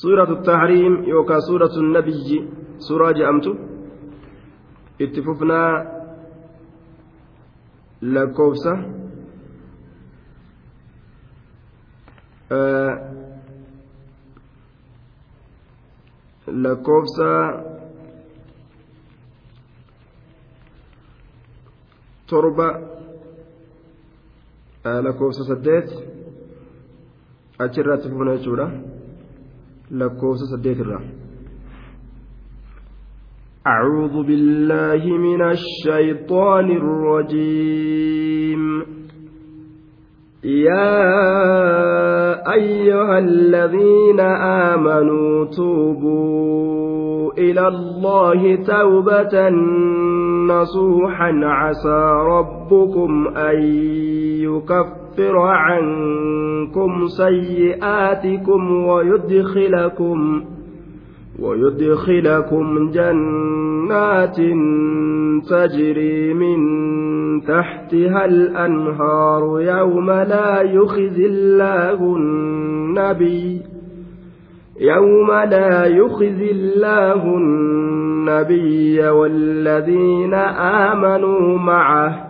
suuratu tahriim yookaan suuratu nabiyyi suuraa je'amtu itti fufnaa lakkoofsa lakkoofsa torba lakkoofsa saddeet achirratti fufna jechuudha lakkoofsa saddeet irraa. أعوذ بالله من الشيطان الرجيم يا أيها الذين آمنوا توبوا إلى الله توبة نصوحا عسى ربكم أن يكفر عنكم سيئاتكم ويدخلكم ويدخلكم جنات تجري من تحتها الأنهار يوم لا يخزي الله النبي يوم لا يخزي الله النبي والذين آمنوا معه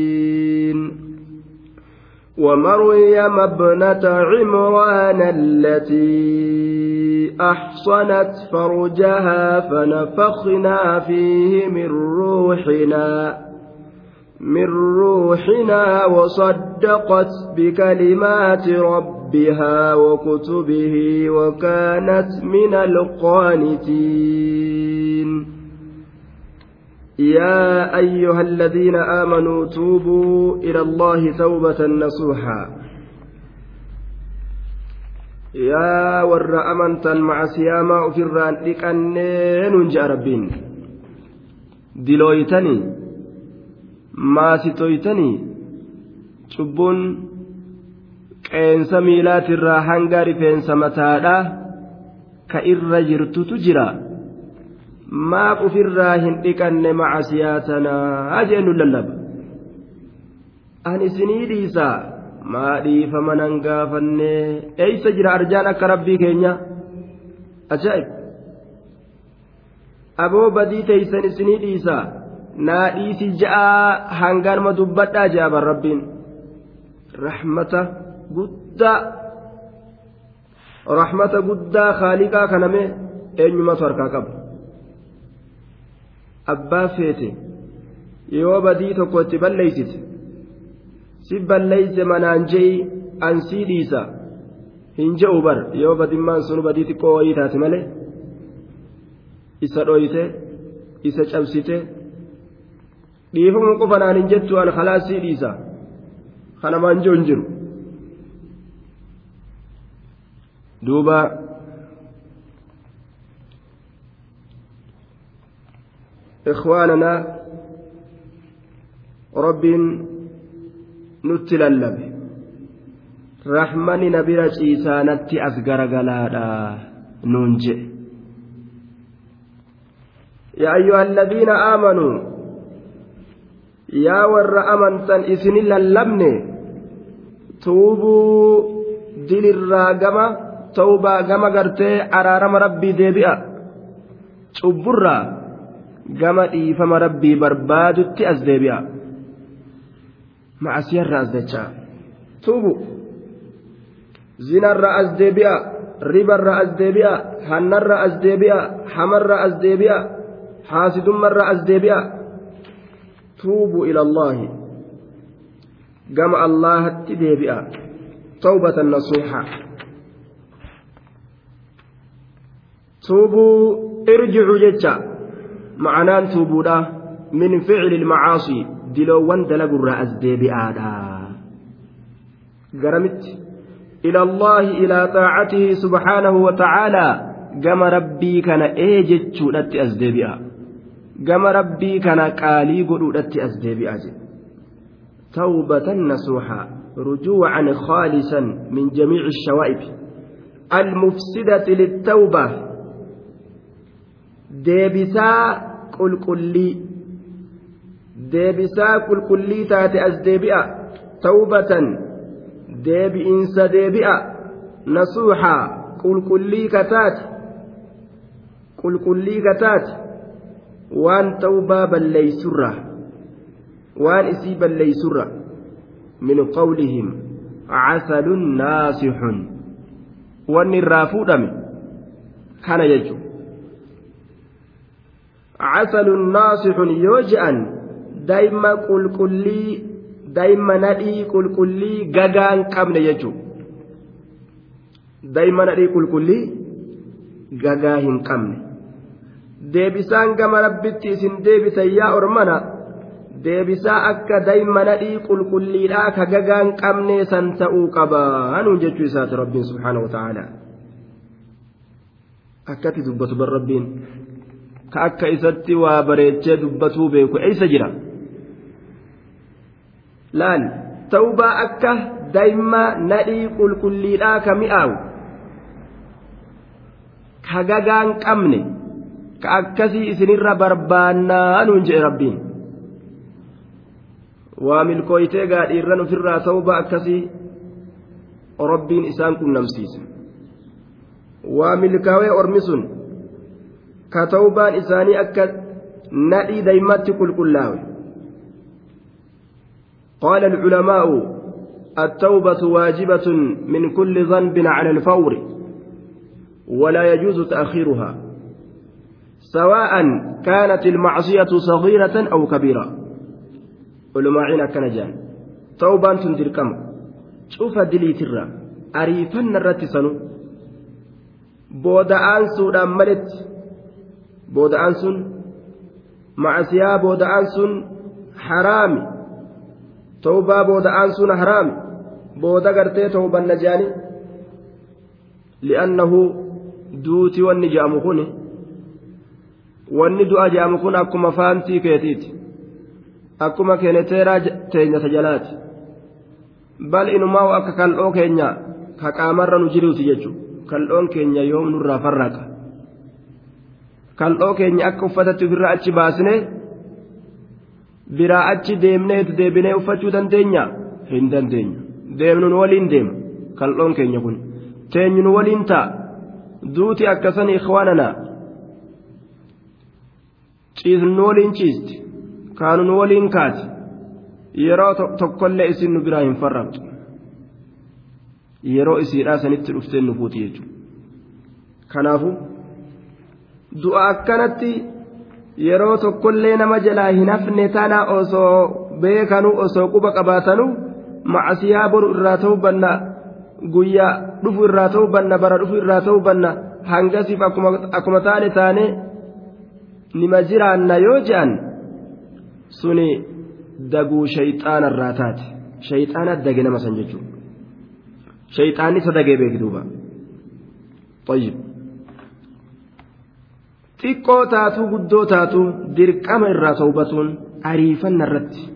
ومريم ابنة عمران التي أحصنت فرجها فنفخنا فيه من روحنا من روحنا وصدقت بكلمات ربها وكتبه وكانت من القانتين. يا أيها الذين آمنوا توبوا إلى الله توبة نصوحا. يا ور أمنتا مع سياما أفران لكنين جاء ربين. دلويتني ما ستويتني qeensa miilaatirraa hanga rifeensa mataadha ka irra jirtutu jira maaf ofirraa hin dhiqanne macasiyaatanaa jeennu lallaba. Ani isinii dhiisa maa dhiifama nan gaafanne eeysa jira arjaan akka rabbii keenya? Ajaa'ib. Aboo badii teeysan isinii dhiisa naa dhiisi ja'aa hangaanuma dubbadhaa ja'a ban rabbiin. Rahmata guddaa. Rahmata guddaa khaaliqaa kaname eenyumatu harkaa qaba abbaa feete yoo badii tokko itti balleeysite si balleeyse manaan je'i ansii dhiisa. Hin je'u bar yoo badimmaan sun badii xiqqoo wayii taate malee isa dhoyte isa cabsite. Dhiifamu qofanaan hin jettu an khalaasii sii dhiisa. Kanamaan je'u hin jiru. Duuba إخواننا rabbiin nutti lallabe rahmani na bira ciisaanatti as garagalaadha nuun jedhe yaa ayyuha alladhiina aamanuu yaa warra amantan isini lallabne tuubuu dilirraa gama tawbaa gama gartee araarama rabbii deebi'a cubburraa gama dhiifama rabbii barbaadutti as deebi'a macasiyarra as dachaa tuubu zinarra as deebi'a ribarra as deebi'a hannarra as deebi'a hamarra as deebi'a haasidummarra as deebi'a tuubu ila allaahi gama allaahatti deebi'a tawbatan nasuuxa tuubuu irjicuu jecha min ficli ilmacaasii diloowwan dalagurraa as deebi'aadha garamitti ila allaahi ilaa taacatihi subxaanahu wa tacaalaa gama rabbii kana ee jechuudhatti as deebi'a gama rabbii kana qaalii godhuudhatti as deebi'a jedhe توبة نصوحا رجوعا خالصا من جميع الشوائب المفسدة للتوبة ديبسا قلي تاتي أزديبئة توبة ديبئنس ديبئة نصوحا قل قلي كتات قل قلي كتات وان توبة بل ليسره waan isii balleeysurra min qawlihim casalun naasixun. Wanni irraa fuudhame kana jechu casalun naasixun yoo je'an daa'ima qulqullii daa'ima nadhii qulqullii gagaan qabne jechu daa'ima nadhii qulqullii gagaa hin qabne. Deebisaan gama rabbitti isin deebitan yaa ormana deebisaa akka daa'ima nadhii qulqulliidhaa ka gagaan qabnee san ta'uu qaba hanuun jechuu isaati rabbiin subhaanahu wataaalaa akkatti dubbatu bar rabbiin ka akka isatti waa bareechee dubbatuu beeku eeysa jira? Laal tawbaa akka daa'ima nadhii qulqulliidhaa ka mi'aawu ka gagaan qabne ka akkasii isinirra barbaannaa hanuun jedhe rabbiin. Waa milkooytee gaadhiirran ofirraa tawba akkasii rabbiin isaan qunnamsiise waa milkaawee ormi sun ka tawbaan isaanii akka nadhii daymatti qulqullaawe قال العلماء التوبة واجبة من كل ذنب على الفور ولا يجوز تأخيرها سواء كانت المعصية صغيرة أو كبيرة jedhan ta'ubaan tun dirqama cufa diliitirra ariifanna irratti sanu booda'aan suudhaan maletti booda'aan sun macasiyaa booda'aan sun haraami. Ta'ubaa booda'aan sun haraami. Booda gartee ta'ubanna jedhani li'annahu duuti wanni jedhamu kun wanni du'a jedhamu kun akkuma faantii keetiiti. Akkuma keeneteeraa teenya tajalaati bal inumaa akka kal'oo keenya ka qaamarra nu jiruuti jechuudha. Kal'oon keenya yoom nurraa farraqa kal'oo keenya akka uffatatti ofirraa achi baasnee biraa achi deemnee deebinee uffachuu dandeenya? Hin dandeenya deemnuun waliin deema. Kal'oon keenya kun. Teenyuun waliin ta'a. Duuti akkasanii ikhwaananaa ciisnu waliin ciisti. kaanun waliin kaati. Yeroo tokkollee isin nu biraa hin farraqxu yeroo isiidhaa sanitti dhuftee nu fuuti jechuudha. Kanaafu du'a akkanatti yeroo tokkollee nama jalaa hin hafne tana osoo beekanuu osoo quba qabaatanu macasiyaa boru irraa ta'uu banna guyyaa dhufu irraa ta'uu banna bara dhufu irraa ta'uu banna hangasiif akkuma taane taane nima jiraanna yoo je'an. suni daguu shayxaana irraa taate shayxaana dage nama san jechuudha shayxaanni isa dagee beeki duuba طيب xiqqoo taatuu guddoo taatuu dirqama irraa tawbatuun ariifanna irratti.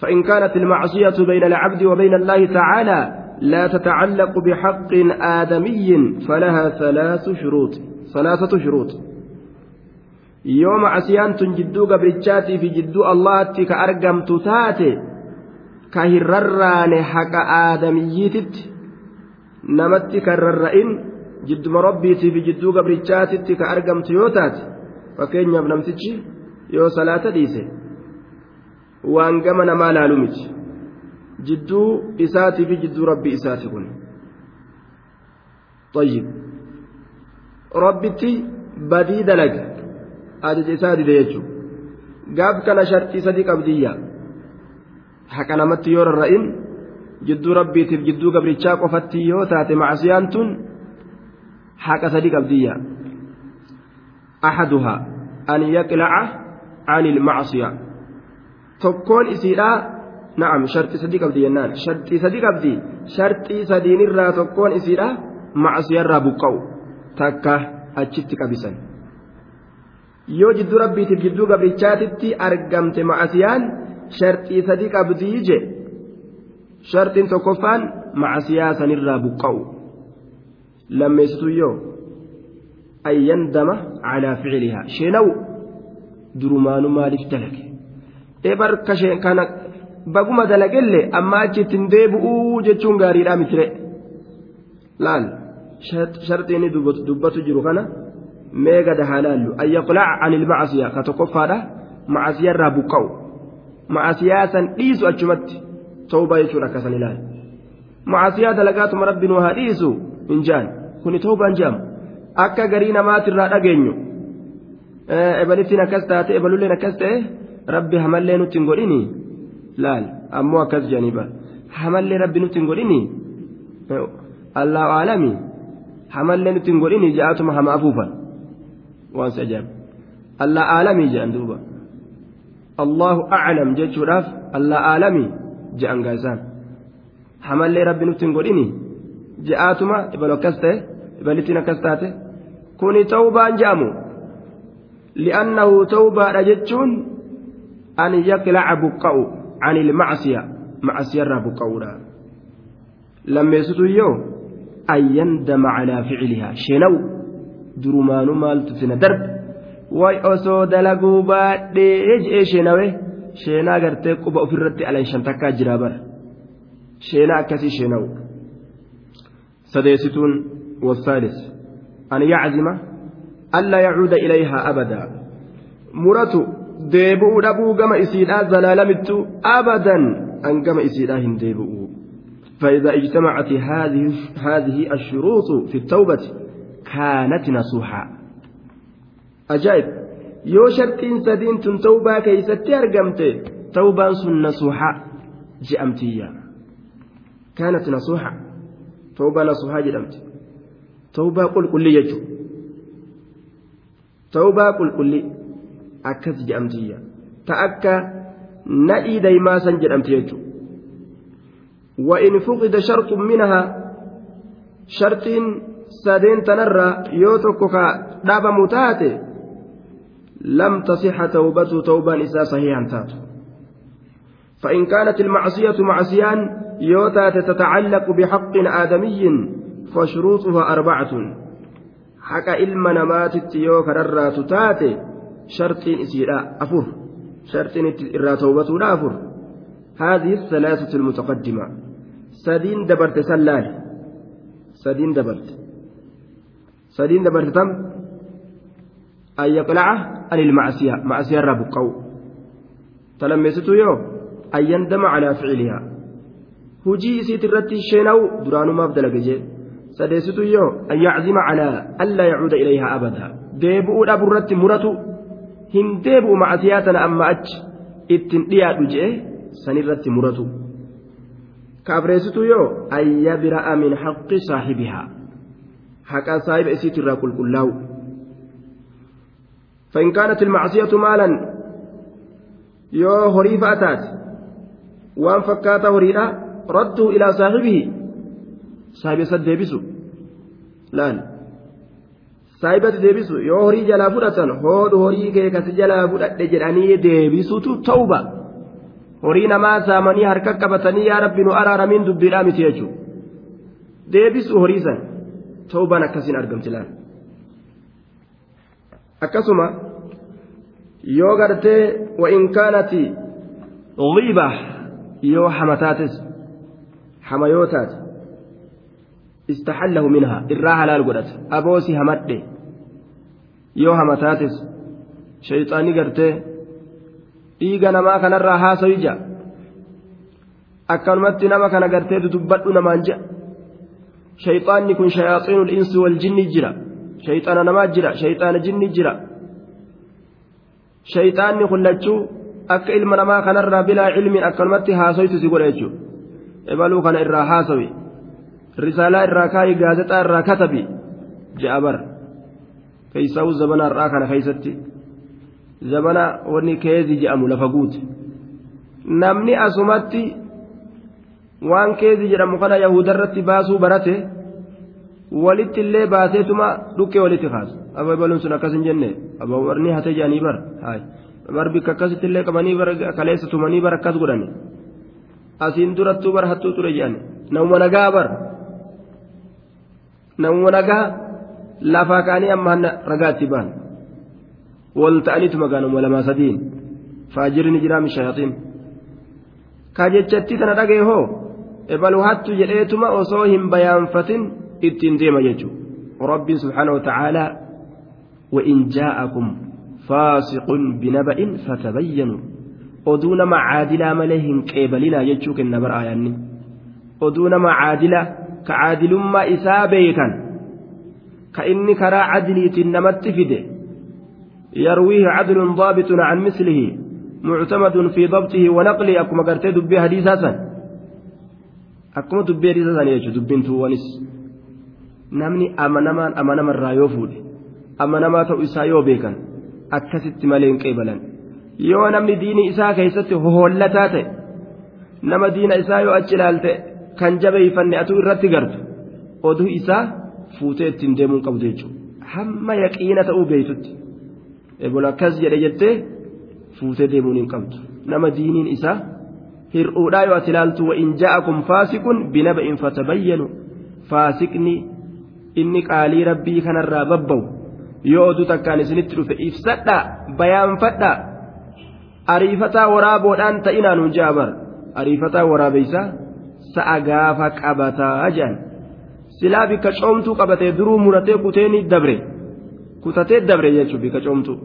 فإن كانت المعصية بين العبد وبين الله تعالى لا تتعلق بحق آدمي فلها ثلاث شروط ثلاثة شروط. يوم عصيان جدو قبرتشاتي في جدو الله كأرقم تتاتي كهرران حق آدميتت نمت كررئن jidduma rabbiitii fi jidduu gabrichaatitti ka argamtu yoo taate fakkeenyaaf namtichi yoo salaata dhiise waan gama namaa laalu miti jidduu isaatii fi jidduu rabbii isaati kun طيب rabbitti badii dalaga ajaja isaa dide jechuun gaaf kana shartii sadii qabdiyya haqa namatti yoo rarra'in jidduu rabbiitiif jidduu gabrichaa qofatti yoo taate macsiyaan tun حق صديق أبدية أحدها أن يقلع عن المعصية تكون إسيرا نعم شرط صديق أبدي ينان شرط صديق أبدي شرط صدين الرا تكون إسيرا معصية رابقو تكا أجتك بسن yoo jidduu rabbiitiif jidduu gabrichaatitti argamte macasiyaan sharxii sadii qabdii je sharxiin tokkoffaan macasiyaa sanirraa buqqa'u lammeessituyyoo? An dama calaa ficilihaa sheenaw durumaanu maaliif dalage? Ee barka sheen kana baguma dalagelle amma achittiin deebi'uu jechuun gaariidhaa mitire laal sharxii dubbatu jiru kana mee gada haa laallu. An yaqlac an ilmacasiya ka tokkoffaadha. Macasiya irraa buqqa'u. Macasiyaa san dhiisu achumatti. Tawba jechuun akka san ilaali. Macasiyaa dalagaatuma rabbiin waa dhiisu? Hin jaan. Kuni toobaan jedhamu akka garii namaatirraa dhageenyu ebaliftiin akkas taate ebalulleen akkas ta'e rabbi hamallee nutti hin godhini laal ammoo akkas jedhanii bara hamallee rabbi nutti hin godhini allahu aalami hamallee nutti hin godhini ja'atuma hama afuufan waan si ajaa'ibu allah aalamii jedhan duuba allahu aclam jechuudhaaf allah aalamii jedhan gaasaan hamallee rabbi nutti hin godhini ja'aatuma ibalu akkas ta'e ibalittiin akkas taate. Kuni tawbaan je'amu. Li'annahu tawbaadha jechuun an yaqilaca buqqa'u an ilmacsiya macsiyarraa buqqa'uudha. Lammeessitu yoo an yandama calaa ficilihaa shenaw durumaanu maaltu sina darbe? Way osoo dalaguu baadhee je'ee sheenawe sheenaa gartee quba ofirratti alanshan takkaa jiraa bara. Sheenaa akkasii sheenawu سديستون والثالث. أن يعزم ألا يعود إليها أبدا. مرته deebi'uu dhabuu gama isiidhaa zalaalamitti abadan an gama isiidhaa hin فإذا اجتمعت هذه هذه الشروط في التوبة كانت نصوحا. أجائب يو شرطين سدين توبة كيستي أرقمت. توبة نصوحا. جأمتية كانت نصوحا. توبة نصوحا جأمت توبة قل كل يجو. توبة قل akkas jedhamtiyya ta akka nadhii daymaa san jedhamti jechuudha وإن فقد شرط منها شرط سادين تنرى يوتك داب متاتي لم تصح توبته توبا إسا صحيحا تاتو. فإن كانت المعصية معصيان يوتات تتعلق بحق آدمي فشروطها أربعة. حكى إلما نمات يوك ررى تتاتي شرطين إسيرا أفر. شرطين إرا توبتنا أفر. هذه الثلاثة المتقدمة. سدين دبرت سلال. سدين دبرت. سدين دبرت تم؟ أن يقلع عن المعصية. معصية الرب قو. تلمسته يوم أن يندم على فعلها هجي سيت الرتي الشينو درانو ما بدل جي سديسته يوم أن يعزم على ألا يعود إليها أبدا ديبؤ أبو الرتي مرته hin deebi'u macasiyaa tana amma achi ittiin dhiyaadhu je'e sanirratti muratu kaabreessitu yoo ayya bira'a min haqqi saahibihaa haqa saahiba isiitirraa qulqullaa'u فإن كانت المعصية مالا يو هريف أتات waan fakkaata horiidha raddu ilaa saahibihi. Saahiba isa deebisu. Laan. Saahibatti deebisu. Yoo horii jalaa fudhatan hoodhu horii keekasi jalaa fudhadhe jedhanii deebisutu ta'uba horii namaa saamanii harka qabatanii yaa rabbi nu araaramiin dubbiidhaa miti jechuudha deebisu horiisan san. Akkasiin argamti laan. Akkasuma yoo gartee wa in kaanati hama yoo taate istaxallahu minha irraa halaal godhata aboosi hamadhe yoo hamataates shayxaanii gartee dhiiga namaa kanarraa haasawi ja'a akkanumatti nama kana gartee dudubbadhu namaan ja'a shayxaanni kun shayaaxiinul insi wal jinni jira shayxaana namaa jira shayxaana jinni jira shayxaanni kullachuu akka ilma namaa kanarraa bilaa cilmiin akkanumatti haasoytu si godha jechuudha ebaluu kana irraa haasawi risaalaa irraa kaayi gaazexaa irraa katabi je'a bar keeysaa'u zabana har'aa kana keeysatti zabana wanni keezii je'amu lafa guute namni asumatti waan keezii jedhamu kana yahudarratti baasuu barate walitti illee baaseetuma dhukkee walitti kaasu aba baluun sun akkas hin jenne abawarni hatee jedhanii bar haay bar bikka akkasitti illee qabanii kaleessa tumanii bar akkas godhani. Asiin durattuu bar hattuu ture jedhan namuma nagaa bar namuma nagaa lafaa kaanii amma hanna ragaatti ba'an. Wal ta'aniitu magaaluma lamaa sadiin. Faajirri jiraa mishaayaxiin ka jechatti tana dhagee hoo? Ebalu hattu jedheetuma osoo hin bayaanfatin ittiin deema jechuudha. Rabbiin subhaanahu wa ta'aalaa wa in jaa'akum. فاسق بنبأ فتبينوا oduu nama caadilaa malee hin qeebalinaa jechuu kenna bar aayanni oduu nama caadilaa ka caadilummaa isaa beekan ka inni karaa cadiliitiin namatti fide yarwiihi cadlun daabitun can mislihi muctamadun fi dabtihi wanaqlihi akkuma gartee dubbii hadiisaa san akkuma dubbii hadiisaa san jechuu dubbiin tuuwwanis namni amanamaan amanamarraa yoo fuudhe amanamaa ta'u isaa yoo beekan akkasitti malee hin qeebalan. Yoo namni diini isaa keessatti hohollataa ta'e nama diina isaa yoo achi ilaalte kan jabeeyfanne atuu irratti gartu oduu isaa fuutee ittiin deemuun qabdu jechuudha. Hamma yaqiina ta'uu beeytutti ebola akkas jedhe jettee fuutee deemuun hin qabdu. Nama diiniin isaa hir'uudhaa yoo ati ilaaltu wa'in ja'akum faasiqun binaba'in fatabayyanu. Faasiqni inni qaalii rabbii kanarraa babba'u yoo oduu takkaan isinitti dhufe ibsadha bayaanfadha. Ariifataa waraaboodhaan ta'inaan hun jaabar ariifataa waraabeysa sa'a gaafa qabataa jedhan silaa bikka coomtuu qabatee duruu muratee kuteeni dabre. Kutatee dabre jechuun bikka coomtuu.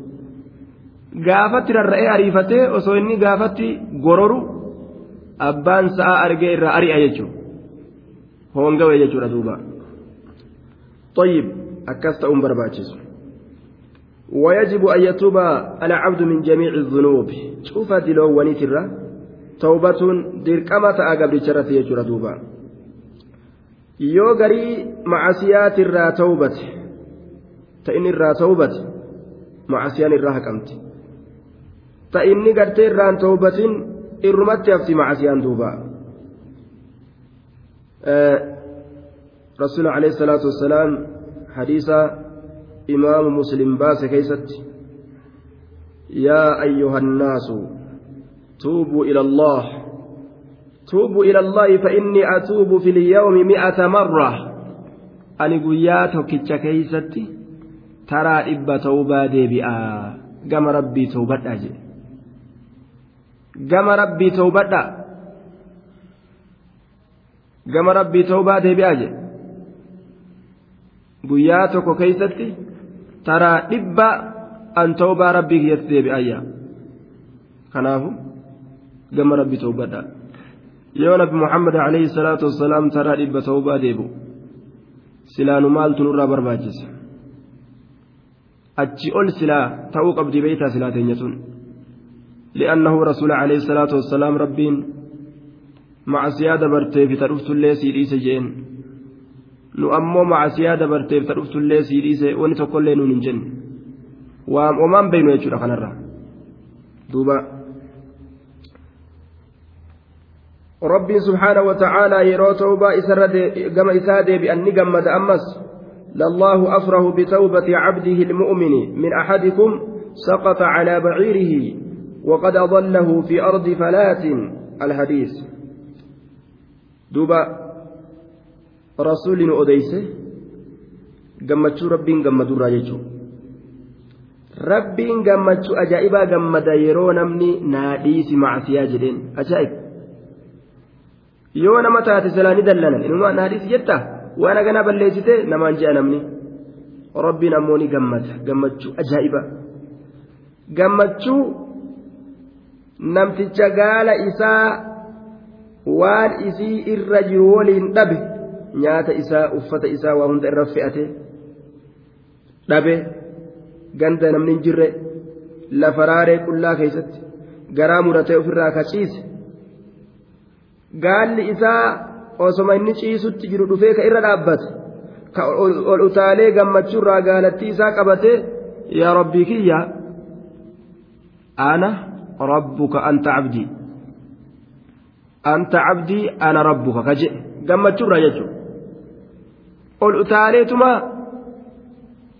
Gaafatti rarra'ee ariifatee osoo inni gaafatti gororu abbaan sa'a argee irraa ari'a jechuudha hoongawe jechuudha duuba. Xayyib akkas ta'uun barbaachisu. ويجب أن يتوب العبد من جميع الذنوب شوف دلو ونترة توبة دركمة أقبل شرف يجر دوبا yoo garii macasiyaat irraa tawbate ta inni irraa tawbate macasiyaan irraa haqamti ta inni gartee irraan tawbatin irrumatti hafti macasiyaan duuba رسول عليه الصلاة والسلام حديث إمام مسلم باس كيست. يا أيها الناس توبوا إلى الله. توبوا إلى الله فإني أتوب في اليوم مئة مرة. أني قياتك كيستي ترى إبا توبا ديبئا. قام ربي توبت أجي. قام ربي توبت قام ربي توبا ديبئا أجي. guyyaa tokko keeysatti taraa dhibba an tawbaa rabbii kiyyatti deebi'ayya kanaafu gama rabbi tawbadha yoo nabi muhammad alayhi salaatu wassalaam taraa dhibba tawbaa deebu silaanu maaltu nurraa barbaachisa achi ol silaa ta'uu qabdi beeytaa silaa teenya sun li'annahu rasuula alayhi salaatu wassalaam rabbiin macasiyaa dabarteef ta dhuftullee sii dhiise jeen nu ammoo macasiyaa dabarteef ta dhuftullee sii dhiise wani tokkollee nuun hin jenne waan omaan beeynu jechuudha kanarra duuba rabbiin subhaana wa ta'aalaa yeroo tawbaa isarra gama isaa deebi'an ni gammada ammas لله أفره بتوبة عبده المؤمن من أحدكم سقط على بعيره وقد أضله في أرض فلات الحديث rasuulli nu odeyse gammachuu rabbiin gammadurraa jechuudha rabbiin gammachuu ajaa'ibaa gammada yeroo namni naadhiisi macsiyaa jedheen. Ajaa'ib yoo nama taate silaa ni dallanan inuma naadhiisi jetta waan aganaa balleessite namaan je'a namni. Rabbiin ammoo ni gammada. Gammachuu ajaa'iba. Gammachuu namticha gaala isaa waan isii irra jiru waliin dhabe. Nyaata isaa uffata isaa waa hunda irra fe'ate dhabe ganda namni hin jirre lafa raaree qullaa keessatti garaa muratee ofirraa kaciise. Gaalli isaa osoma inni ciisutti jiru dhufee ka irra dhaabbate ka ol utaalee gammachuurraa gaalattii isaa qabatee yaa rabbii kiyya ana rabbuka anta cabdii anta cabdii ana rabbuka. Ka jedhe gammachuurraa jechuudha ol utaaleetuma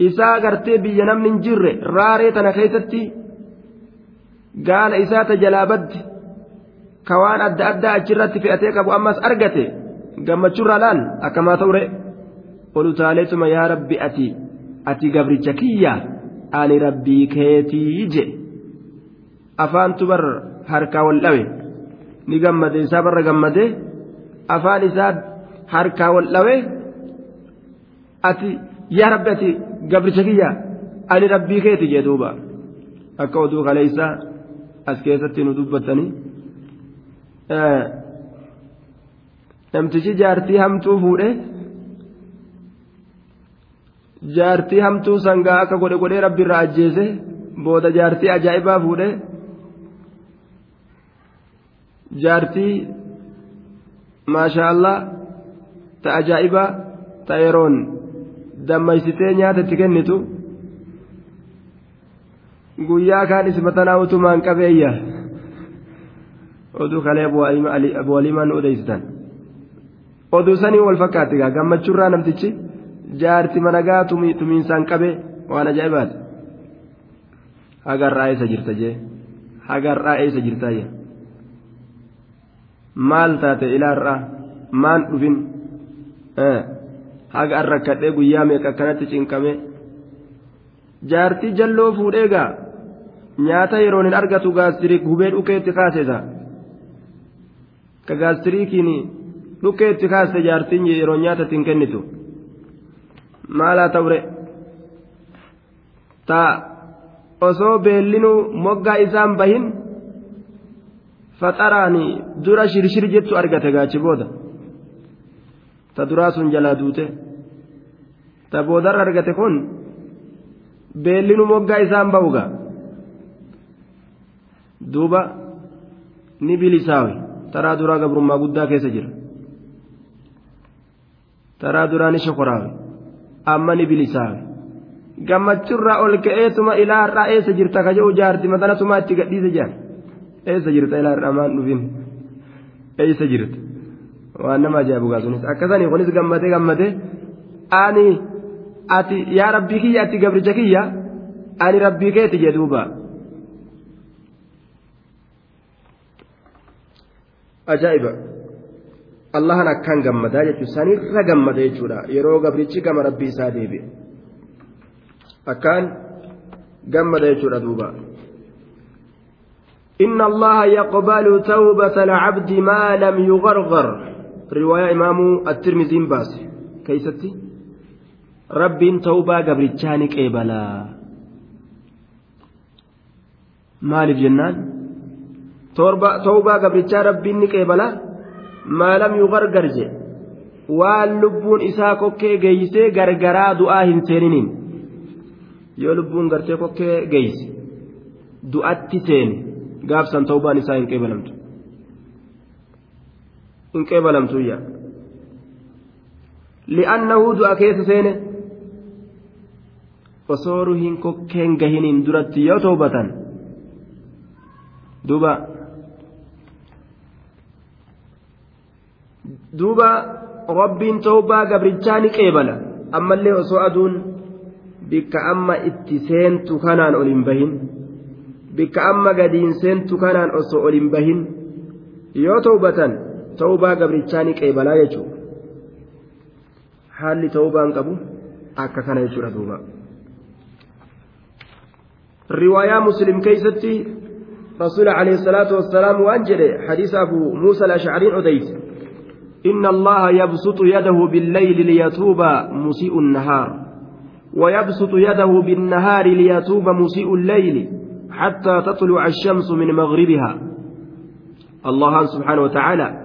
isaa gartee biyya namni hin jirre raaree tana keessatti gaala isaa ta jalaa badde ka waan adda addaa achirratti fe'atee qabu ammas argate gammachuurraa laal akkamaa ta'ure ol utaaleetuma yaa rabbi ati ati gabricha kiyya? Ani rabbii keetii je. Afaantu bar harkaa wal dhawe. Ni gammade isaa barra gammade afaan isaa harkaa wal dhawe ati yaa rabbi ati gabricha kiyya ani rabbii keeti jee duuba akka oduu kaleeysa as keessatti nu dubbatanii namtichi jaartii hamtuu fuudhe jaartii hamtuu sangaa akka godhe godhee rabbi irraa ajjeese booda jaartii ajaa'ibaa fuudhe jaartii maashaa allah ta dammaysitee nyaata itti kennitu guyyaa kaan isbatanaa utumaan qabeeyya oduu kalee abuwalimaan odeysitan oduu sanii wal fakkaatti gaa gammachuurraa namtichi jaarti managaa tumiinsaan qabe waan ajaa'ibaati hagarraa eessa jirta jee hagarraa eessa jirtaayya maal taate ilaarraa maan dhufin haga an rakkadhee guyyaa meeqa akkanatti cinqame jaartii jalloo fuudhee gaa nyaata yeroon hin argatu gaastiriik hubee dhukeetti kaaseesa ka gaastiriikiin dhukeetti kaaste jaartiin yeroo nyaata ittiin kennitu maalaa ta'ure taa osoo beellinuu moggaa isaan bahin faxaraan dura shirshir jettu argate gaachi booda ta duraa sun jalaa duute. Ta boodarra argate kun beellinuu moggaa isaan bahuga duuba ni bilisaawe. Taraa duraa gabrummaa guddaa keessa jira. Taraa duraa ni shokoraawe. Amma ni bilisaawe. Gammachurraa ol ka'eetuma ilaarraa eessa jirta ka jedhu jaarti? Matanatumaa itti gadhiise jaan. Eessa jirta? Ilaarraa maan dhufin? Eessa jirta waan nama ajaa'ibu gaasunis akkasanii kunis gammadee gammadee ani ati yaa rabbii kiyya ati gabricha kiyya ani rabbii keeti jedhuuba ajaa'iba allahan akkaan gammadaa jechuun sanirra gammada jechuudha yeroo gabrichi gama rabbii isaa deebi'e akkaan gammada jechuudha duuba. إن الله يقبل توبة العبد ما لم يغرغر riwaayaa imaamuu attirmiziin baase. Keeysatti rabbiin ta'ubaa gabrichaa ni qeebalaa. Maaliif jennaan? Ta'ubaa gabrichaa rabbiin ni qeebalaa? Maalam yuu gargar je? Waan lubbuun isaa kokkee geeysee gargaraa du'aa hin seeniniin. Yoo lubbuun gartee kokkee geeyse du'atti seeni gaabsan ta'ubaan isaa hin qeebalamtu. Hin qeebalamtuyya li'annahu du'a keessa seene osoo ruhiin kokkeen gahiniin duratti yoo toobatan duuba duuba rabbiin toobaa gabrichaa ni qeebala ammallee osoo aduun bikka amma itti seentu kanaan ol hin bahin bikka amma gadiin seentu kanaan osoo ol hin bahin yoo ta'ubatan ta'ubaa gabrichaa ni qeebalaa jechuudha. Haalli ta'ubaan qabu akka kana jechuudha duuba. riwaayaa muslim keeysatti رسول عليه الصلاة والسلام وأنجل حديث أبو موسى الأشعري أديس إن الله يبسط يده بالليل ليتوب مسيء النهار ويبسط يده بالنهار ليتوب مسيء الليل حتى تطلع الشمس من مغربها الله سبحانه وتعالى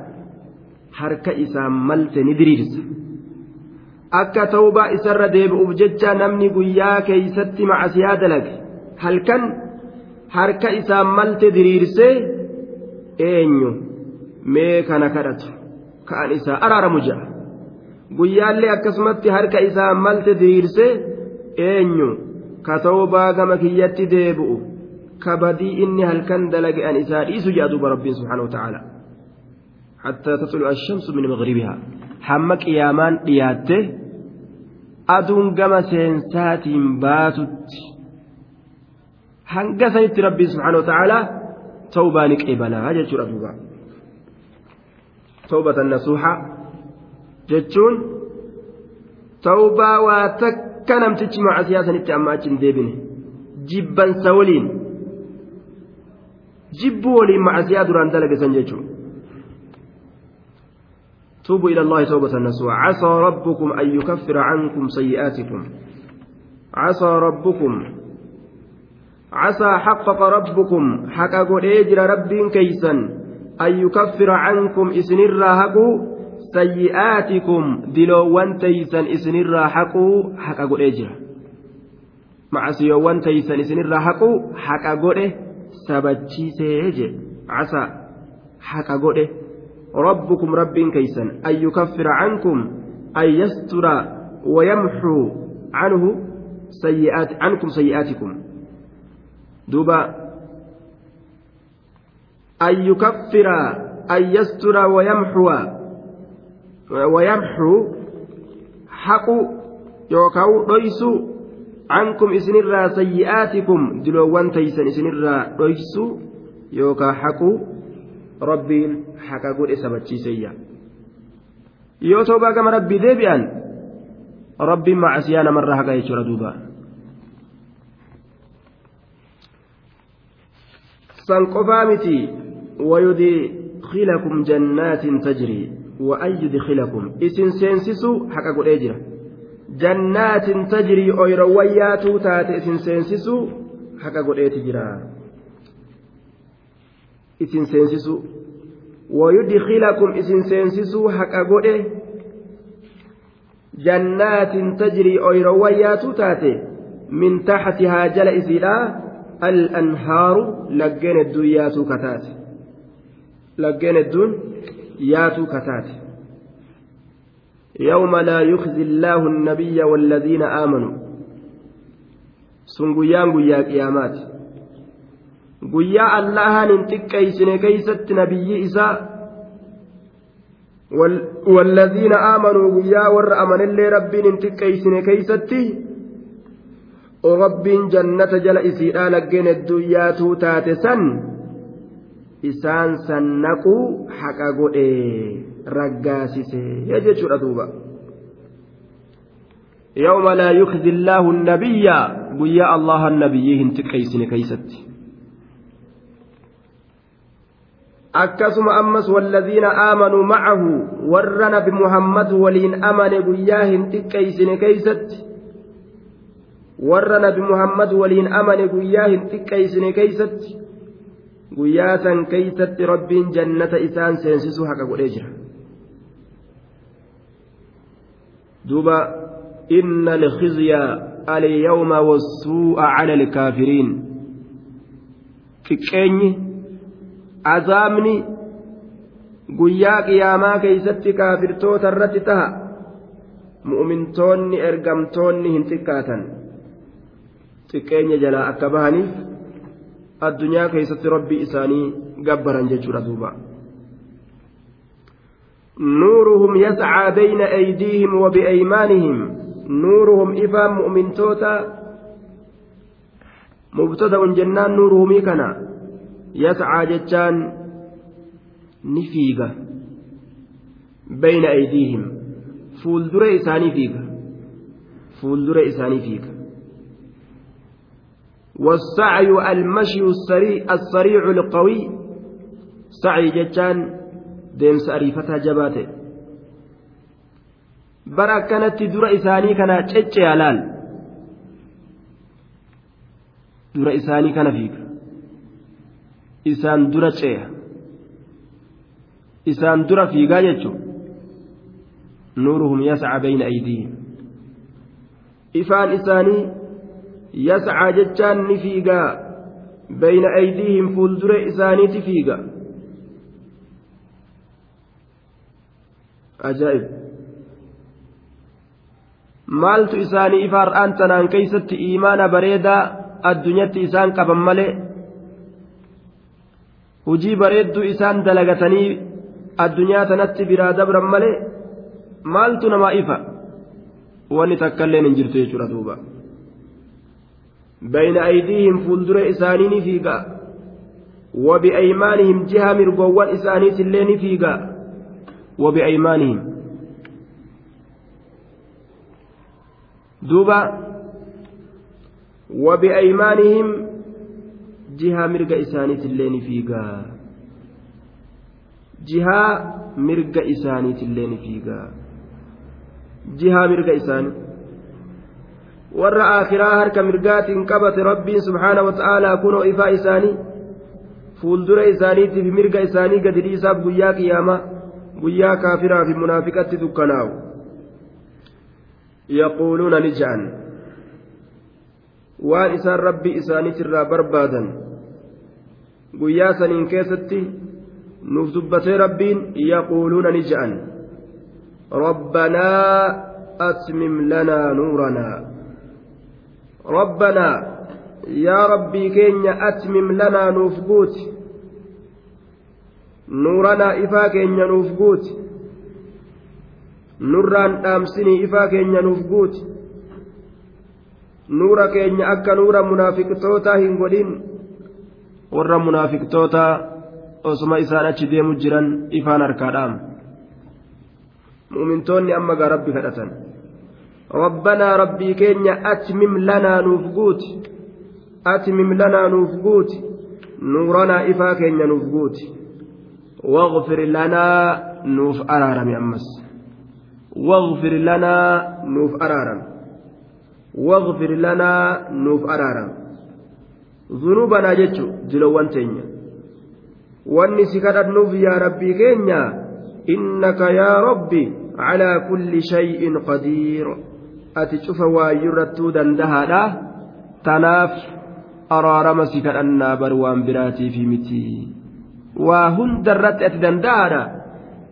harka isaa malte ni diriirsa. Akka tawbaa isarra deebi'uuf jecha namni guyyaa keeysatti macasiyaa dalage. Halkan harka isaa malte diriirsee eenyu? Mee kana kadhatu. Ka'an isaa araaramu ja'a. Guyyaallee akkasumatti harka isaa malte diriirsee eenyu? Ka tawbaa gama kiyyatti deebi'u. Ka badii inni halkan dalage an isaa dhiisu jedha duuba rabbiin subhaanahu wa ta'aala حتى تطلع الشمس من مغربها حمى قيامان دياته أدون كما سينسات باتت subhaanahu ta'aalaa tawbaa ni qeebalaa jechuudha duuba tawbatan nasuuxa jechuun tawbaa waa takka namtichi macasiyaa sanitti amma achi hin deebine jibbansa waliin jibbu waliin macasiyaa duraan dalagesan jechuudha توبوا إلى الله توبة نصوحا عسى ربكم أن يكفر عنكم سيئاتكم. عسى ربكم. عسى حقق ربكم. حقق إجر رب كيسا. أن يكفر عنكم إسن الراهقوا سيئاتكم. دلوان تيسا إسن الراهقوا حقق إجر مع سيوان تيسا إسن الراهقوا حقق سبتشي سيجي عسى. حقق ربكم رب كيسا. أن يكفر عنكم أن يستر ويمحو عنه سيئات عنكم سيئاتكم. دوبا. أن يكفر أن يستر ويمحو ويمحو حق يوكاو ليسو عنكم إسنرا سيئاتكم. دلوان تيسن إسنرا ليسو يوكا حقو rabbiin haqa godhe sabachiiseyya yoo toobaa gama rabbii deebi'an rabbiin macasiyaa namarraa haqa jechuudha duuba san qofaa miti wayudkilakum jannaatin tajrii وأن يدخلكم إسن سينسسو حق قد أجرا جنات تجري أيرويات تات إسن سينسسو حق قد أجرا isin seensisu wayudkilakum isin seensisu haqa godhe jannaatin tajrii oyroowwan yaatu taate min taxtihaa jala isiidha al'anhaaru laggeen hedduun yaatuu kataate laggeen hedduun yaatuu kataate يوم لا يخزي الله النبي والذين آمنوا سنقيان قيا قيامات guyyaa allahan hin xiqqeeysine keeysatti nabiyyi isaa والذين آمنوا قيا ور أمن اللي ربي انتقيسن كيستي ربي جنة جل إسيرا لقين الدنيا تاتسا إسان سنقوا حقا قد رقاسسي يجد دوبا يوم لا يخزي الله النبي قيا الله النبي انتقيسن كيستي akkasuma ammas walladhiina aamanuu macahu warra nabi muhammad waliin amane guyyaa hin xiqqeeysine keeysatti warra nabi muhammad waliin amane guyyaa hin xiqqeeysine keeysatti guyyaa san keeysatti rabbiin jannata isaan seensisuu haqa godhee jira duuba inna alkhizya alyawma wassuu'a cala alkaafiriin xiqqeenyi azaabni guyyaa qiyaamaa keeysatti kaafirtoota irratti taha mu'mintoonni ergamtoonni hin xiqqaatan xiqqeenya jalaa akka bahaniif addunyaa keeysatti rabbii isaanii gabbaran jechuudha duuba نورهم يسعى بين أيديهم وبأيمانهم nuuruhum ifaan mu'mintoota mubtada'un jennaan nuuruhumii kana yascaa jechaan ni fiiga bayna aydiihim isaanii fiiga والسعي المشي السريع السريع القوي سعي جتان ديمس أريفتها جباته akkanatti dura isaanii kana cecceya laal dura isaanii kana fiiga isaan dura ceeya isaan dura fiigaa jechuun nuuruhum yasca bayna aydiihim. Ifaan isaanii yascaa jechaan ni fiigaa. Bayna aydiihim fuuldura isaaniiti fiiga. Ajaa'ib. Maaltu isaanii ifa har'aan tanaan keeysatti iimaana bareedaa addunyatti isaan qaban malee hujii bareedduu isaan dalagatanii addunyaa tanatti biraa dabran malee maaltu namaa ifa wanni takkailleen hin jirtu jechuudha duuba bayna aydiihim fuuldura isaanii ni fiiga وبأيمانهم جهة مرقوان إسانيت اللين فيقا وبأيمانهم duuba wabi'aymaanihim jihaa mirga isaaniitillee ni fiigaa jihaa mirga isaaniitillee ni fiigaa jihaa mirga isaanii warra aakhiraa harka mirgaatiin qabate rabbiin subhaana wata'aalaa kunoo ifaa isaanii fuuldura isaaniitiif mirga isaanii gadi dhiisaaf guyyaa qiyaamaa guyyaa kaafiraa fi munaafiqatti dukkanaa'u yaquuluuna ni je'an waan isaan rabbii isaaniitirraa barbaadan guyyaa saniin keessatti nuuf dubbatee rabbiin yaquuluuna ni je'an rabbanaa atmim lanaa nuuranaa rabbanaa yaa rabbii keenya atmim lanaa nuuf guuti nuuranaa ifaa keenya nuuf guuti nurraan dhaamsinii ifaa keenya nuuf guuti nuura keenya akka nuura munaafiqtootaa hin godhin warra munaafiqtoota osuma isaan achi deemu jiran ifaan harkaadhaam mu'umintoonni amma gaa rabbi kadhatan. Rabbanaa rabbii keenya atmim lanaa nuuf guuti? Atmim lanaa nuuf guuti? Nuuranaa ifaa keenya nuuf guuti? Waqfir lanaa nuuf araarame ammas. Waqfir lanaa nuuf araarame waqfir lanaa nuuf araarame واغفر لنا نوف أرارا ذنوبنا جتشو دلوان تينيا واني سكرت نوف يا ربي كينيا إنك يا ربي على كل شيء قدير أتشوف وايرتو دندهادا تناف أرارما سكرنا بروان براتي في متي وهن درت أتدندهادا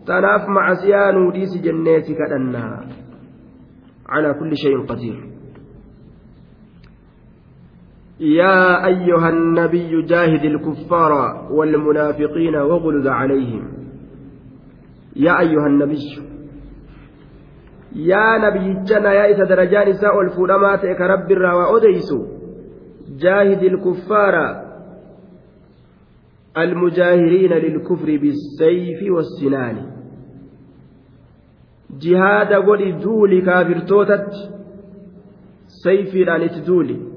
تناف معسيان وديس جنيتي كأنا على كل شيء قدير يا أيها النبي جاهد الكفار والمنافقين واغلظ عليهم. يا أيها النبي يا نبي جنا يا إذا درجان نساء الفلمات كرب الروا جاهد الكفار المجاهرين للكفر بالسيف والسنان. جهاد قولي دولي كافر توتت سيفي تدولي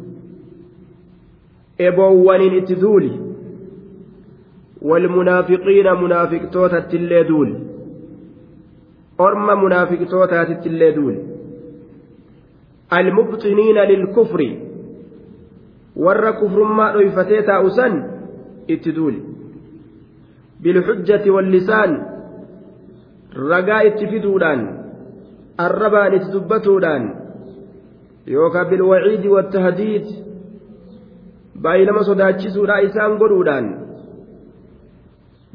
eboowwaniin itti duuli walmunaafiqiina munaafiqtootatti illee duuli orma munaafiqtootaatitti illee duuli almubxiniina lilkufri warra kufrummaa dhoyfatee taa'u san itti duuli bilxujjati wallisaan ragaa itti fiduudhaan arrabaan itti dubbatuudhaan yookaan bilwaciidi wattahdiid baay'ee nama sodaachisuudha isaan godhuudhaan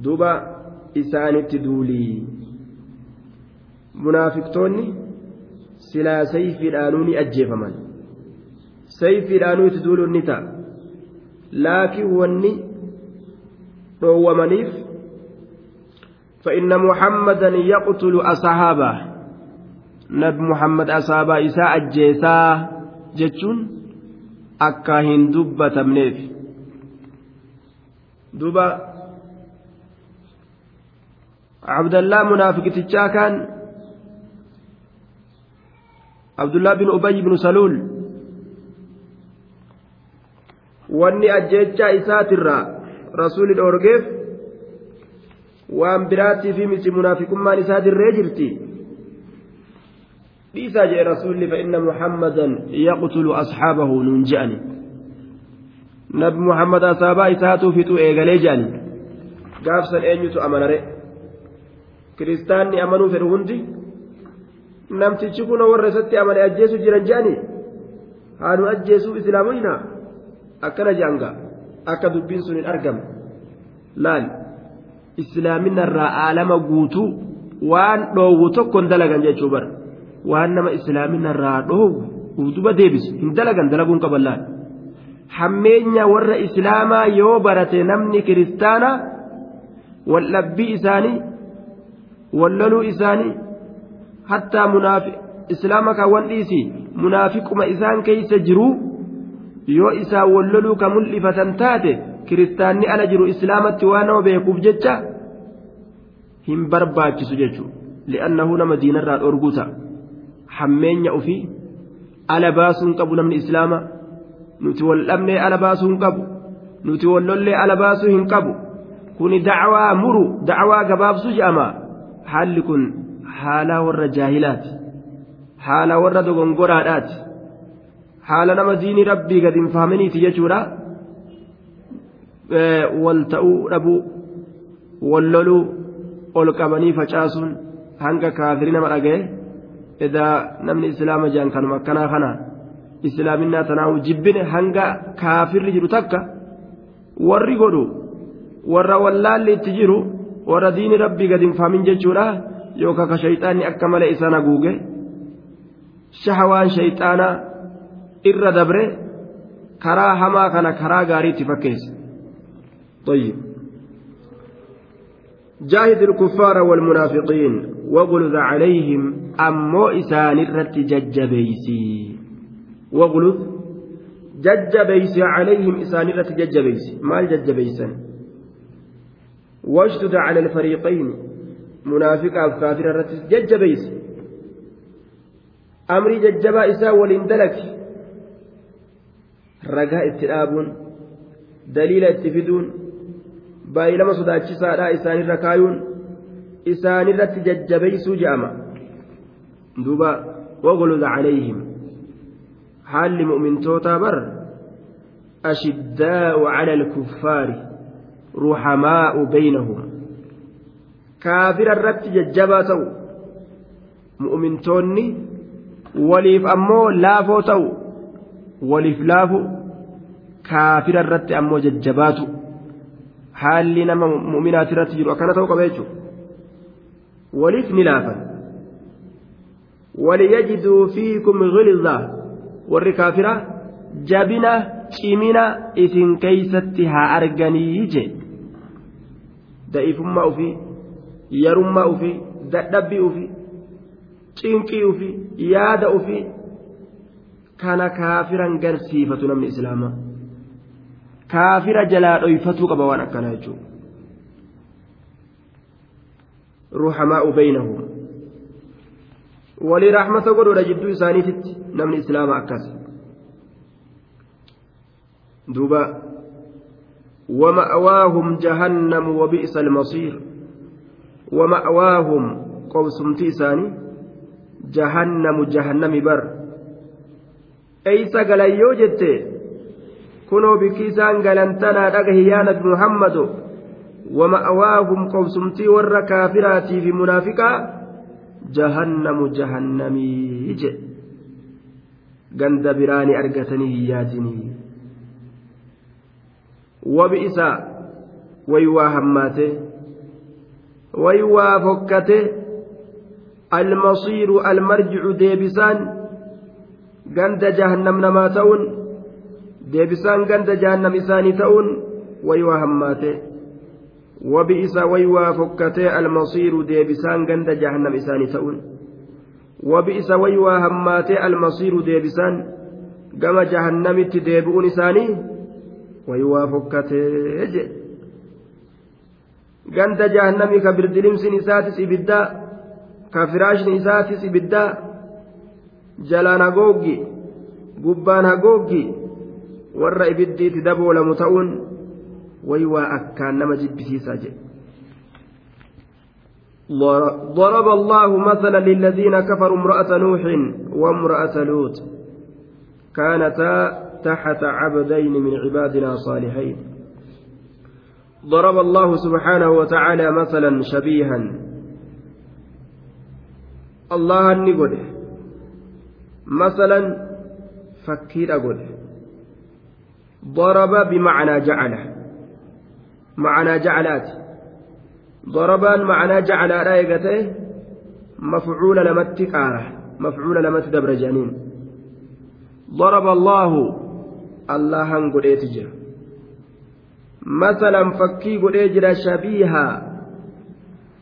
duuba isaanitti duulii munaafiqtoonni silaa sayfiidhaanuu ni ajjeefaman sayfiidhaanuu itti duuluun ni ta'a laakiin wanni dhoowwamaniif فإن محمدا يقتل أصحابه nabi muhammad asaabaa isaa ajjeesaa jechuun akka hin dubbatamneef. Duba abdallaa munaafiqtichaa kaan abdullah bin ubay bin saluul. Wanni ajjeechaa isaatirraa rasuuli dhoorgeef waan biraattii fi miti munaafiqummaan isaa dirree jirti fa'inna muhammadan yaqtulu asxaabahu nuun je'ani nabi muhammad asaabaa isaatuu fixuu eegalee je'ani gaafsan eenyutu amanare kiristaanni amanuu fedhu hundi namtichi kun warra isatti amane ajjeesu jiran je'ani haanu ajjeesuu islaamoyna akkana je'anga akka dubbiin sun hin argamne laal islaaminarraa aalama guutuu waan dhoowwu tokkon dalagan jechuu bara waan nama islaaminarraa dhoowwu duba deebisu hin dalagan dalaguun qaban laal hammeenya warra islaamaa yoo barate namni kiristaana waldhabbii isaanii walloluu isaanii hattaa islaama kaawwan dhiisi munaafiquma isaan keeysa jiruu yoo isaan walloluu ka mul'ifatan taate kiristaanni ala jiru islaamatti waan nama beekuuf jecha hin barbaachisu jechuudha li'annahu nama diinarraa dhorguu ta'a hammeenya ofii ala baasuun qabu namni islaama nuti wal dhabnee ala baasuu hin qabu nuti wal lollee ala baasuu hin qabu kuni dacwaa muru dacwaa gabaabsuu je'ama haalli kun haala warra jaahilaati haala warra dogongoraadhaati haala nama diinii rabbii gad hin fahaminiiti jechuudha wal ta'uu dhabuu wal loluu ol qabanii facaasuun hanga kaafirii nama dhaga'e edaa namni islaama jaan kanuma akkanaa kana islaaminaa tanaahu jibbine hanga kaafirri jiru takka warri godhu warra wallaalli itti jiru warra diini rabbii gad hin fahamin jechuudha yookaan ka shayxaanni akka malee isaan haguuge shahawaan shayxaanaa irra dabre karaa hamaa kana karaa gaariitti fakkeesse. طيب جاهد الكفار والمنافقين واغلظ عليهم أمو إسان الرت ججبيسي. واغلظ ججبيسي عليهم إسان الرت ججبيسي. ما الججبيسا واشدد على الفريقين. منافق أو كافر الرت ججبيسي. أمري ججبا إسا ولندلك. رجاء اتلابون. دليل اتفدون. baay'ilama sodaachisaadha isaanirra kaayuun je'ama duuba wagluza calayhim haalli mu'mintootaa bar ashiddaa'u cala alkuffaari ruhamaa'u baynahum kaafira irratti jajjabaa ta'u mu'mintoonni waliif ammoo laafoo ta'u waliif laafu kaafira irratti ammoo jajjabaatu haalli nama mu'minaati irratti jiru akkana ta'uu qaba jechuudha laafan waliyajiduu fiikum ghilza warri kaafira jabina cimina isin keeysatti haa arganii je da'ifummaa ufii yarummaa ufii dadhabbii ufii cinqii ufii yaada ufii kana kaafiran garsiifatu namni islaamaa kaafira jalaa dhoyfatuu qaba waan akkanaa jechuudha ruhamaa'u baynahum walii raaxmata godhuudha jidduu isaaniititti namni islaama akkas duuba ومأواهم جهنم وبئس المصير ومأواهم قوسم تيساني جهنم جهنم بر أيس قال يوجد bikki isaan galantanaa dhagahi yaa nabi muhammado ومأواهم قوسمتي ور كافراتي في منافقا جهنم جهنمي جند براني أرقتني ياتني وبئس ويوا هماته ويوا فكته المصير المرجع ديبسان جند جهنم نما تون deebisaan ganda jahannam isaanii ta'uun wayii waa hammaate wabi'isa waywaa fokkatee almasiiru deebisaan ganda jahannam isaanii ta'uun وبئس ويوا هماتي المصير ديبسان كما جهنمت ديبؤون إساني ويوا فكتي jahannamii ka birdilimsin isaatis ibiddaa ka firaashni isaatis ibiddaa jalaan hagooggi gubbaan hagooggi warra ibiddiitti daboolamu ta'uun way waa akkaan nama jibbisiisaa ضرب الله مثلا للذين كفروا امرأة نوح وامرأة لوط. كانتا تحت عبدين من عبادنا صالحين. ضرب الله سبحانه وتعالى مثلا شبيها. الله النقل مثلا فكير أقول ضرب بمعنى جعله. معنى جعلات. ضربان معنى جعل رايقته مفعول لمت كاره مفعول لمت دبر جانين ضرب الله الله جرا مثلا فكي قد جرا شبيها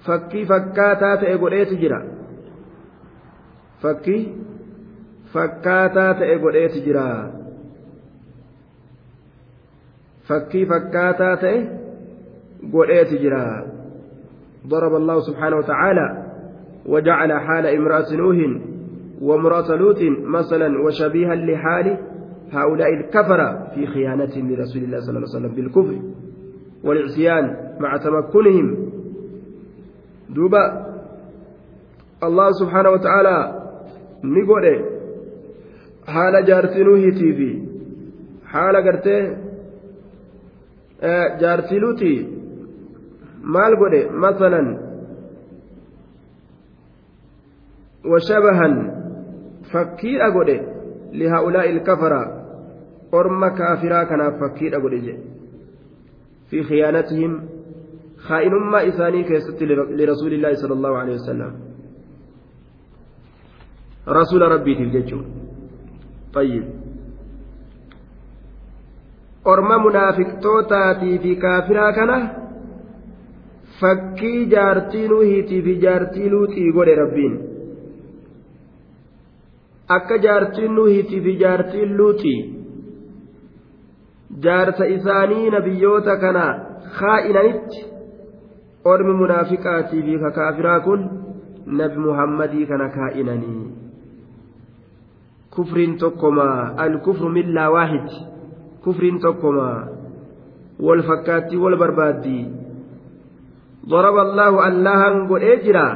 فكي فكاتا تأي قد جرا فكي فكاتا تأي قد جرا fakkii fakkaataa ta'e godheeti jira ضرب الله سبحانه وتعالى وجعل حال امرأة نوح وامرأة لوط مثلا وشبيها لحال هؤلاء الكفرة في خيانتهم لرسول الله صلى الله عليه وسلم بالكفر والعصيان مع تمكنهم. دوبا الله سبحانه وتعالى نقول حال جارتي نوحيتي في حال قرتي جارتي لوتي maal godhe masalan washabahan fakkiidha godhe lihaa'ulaa'i ilkafara orma kaafiraa kanaaf fakkiidha godhe jedhe fi khiyaanatihim kaa'inummaa isaanii keessatti lirasuulillaahi sala allahu alehi wasalam rasuula rabbiitiif jechuun طيب orma munaafiqtootaatii fi kaafiraa kana fakkii jaartii nuuhiitii fi jaartii luuxii godhe rabbiin akka jaartiin nuuhiitii fi jaartiin luuxii jaarsa isaanii nabiyyoota kana kaa'inanitti ormi munaafiqaatii fi kakaafiraa kun nabi muhammadii kana kaa'inanii kufriin tokkomaa alkufru millaa waahid kufriin tokkomaa wal fakkaattii wal barbaaddii ضرب الله اللهن قد إجرا.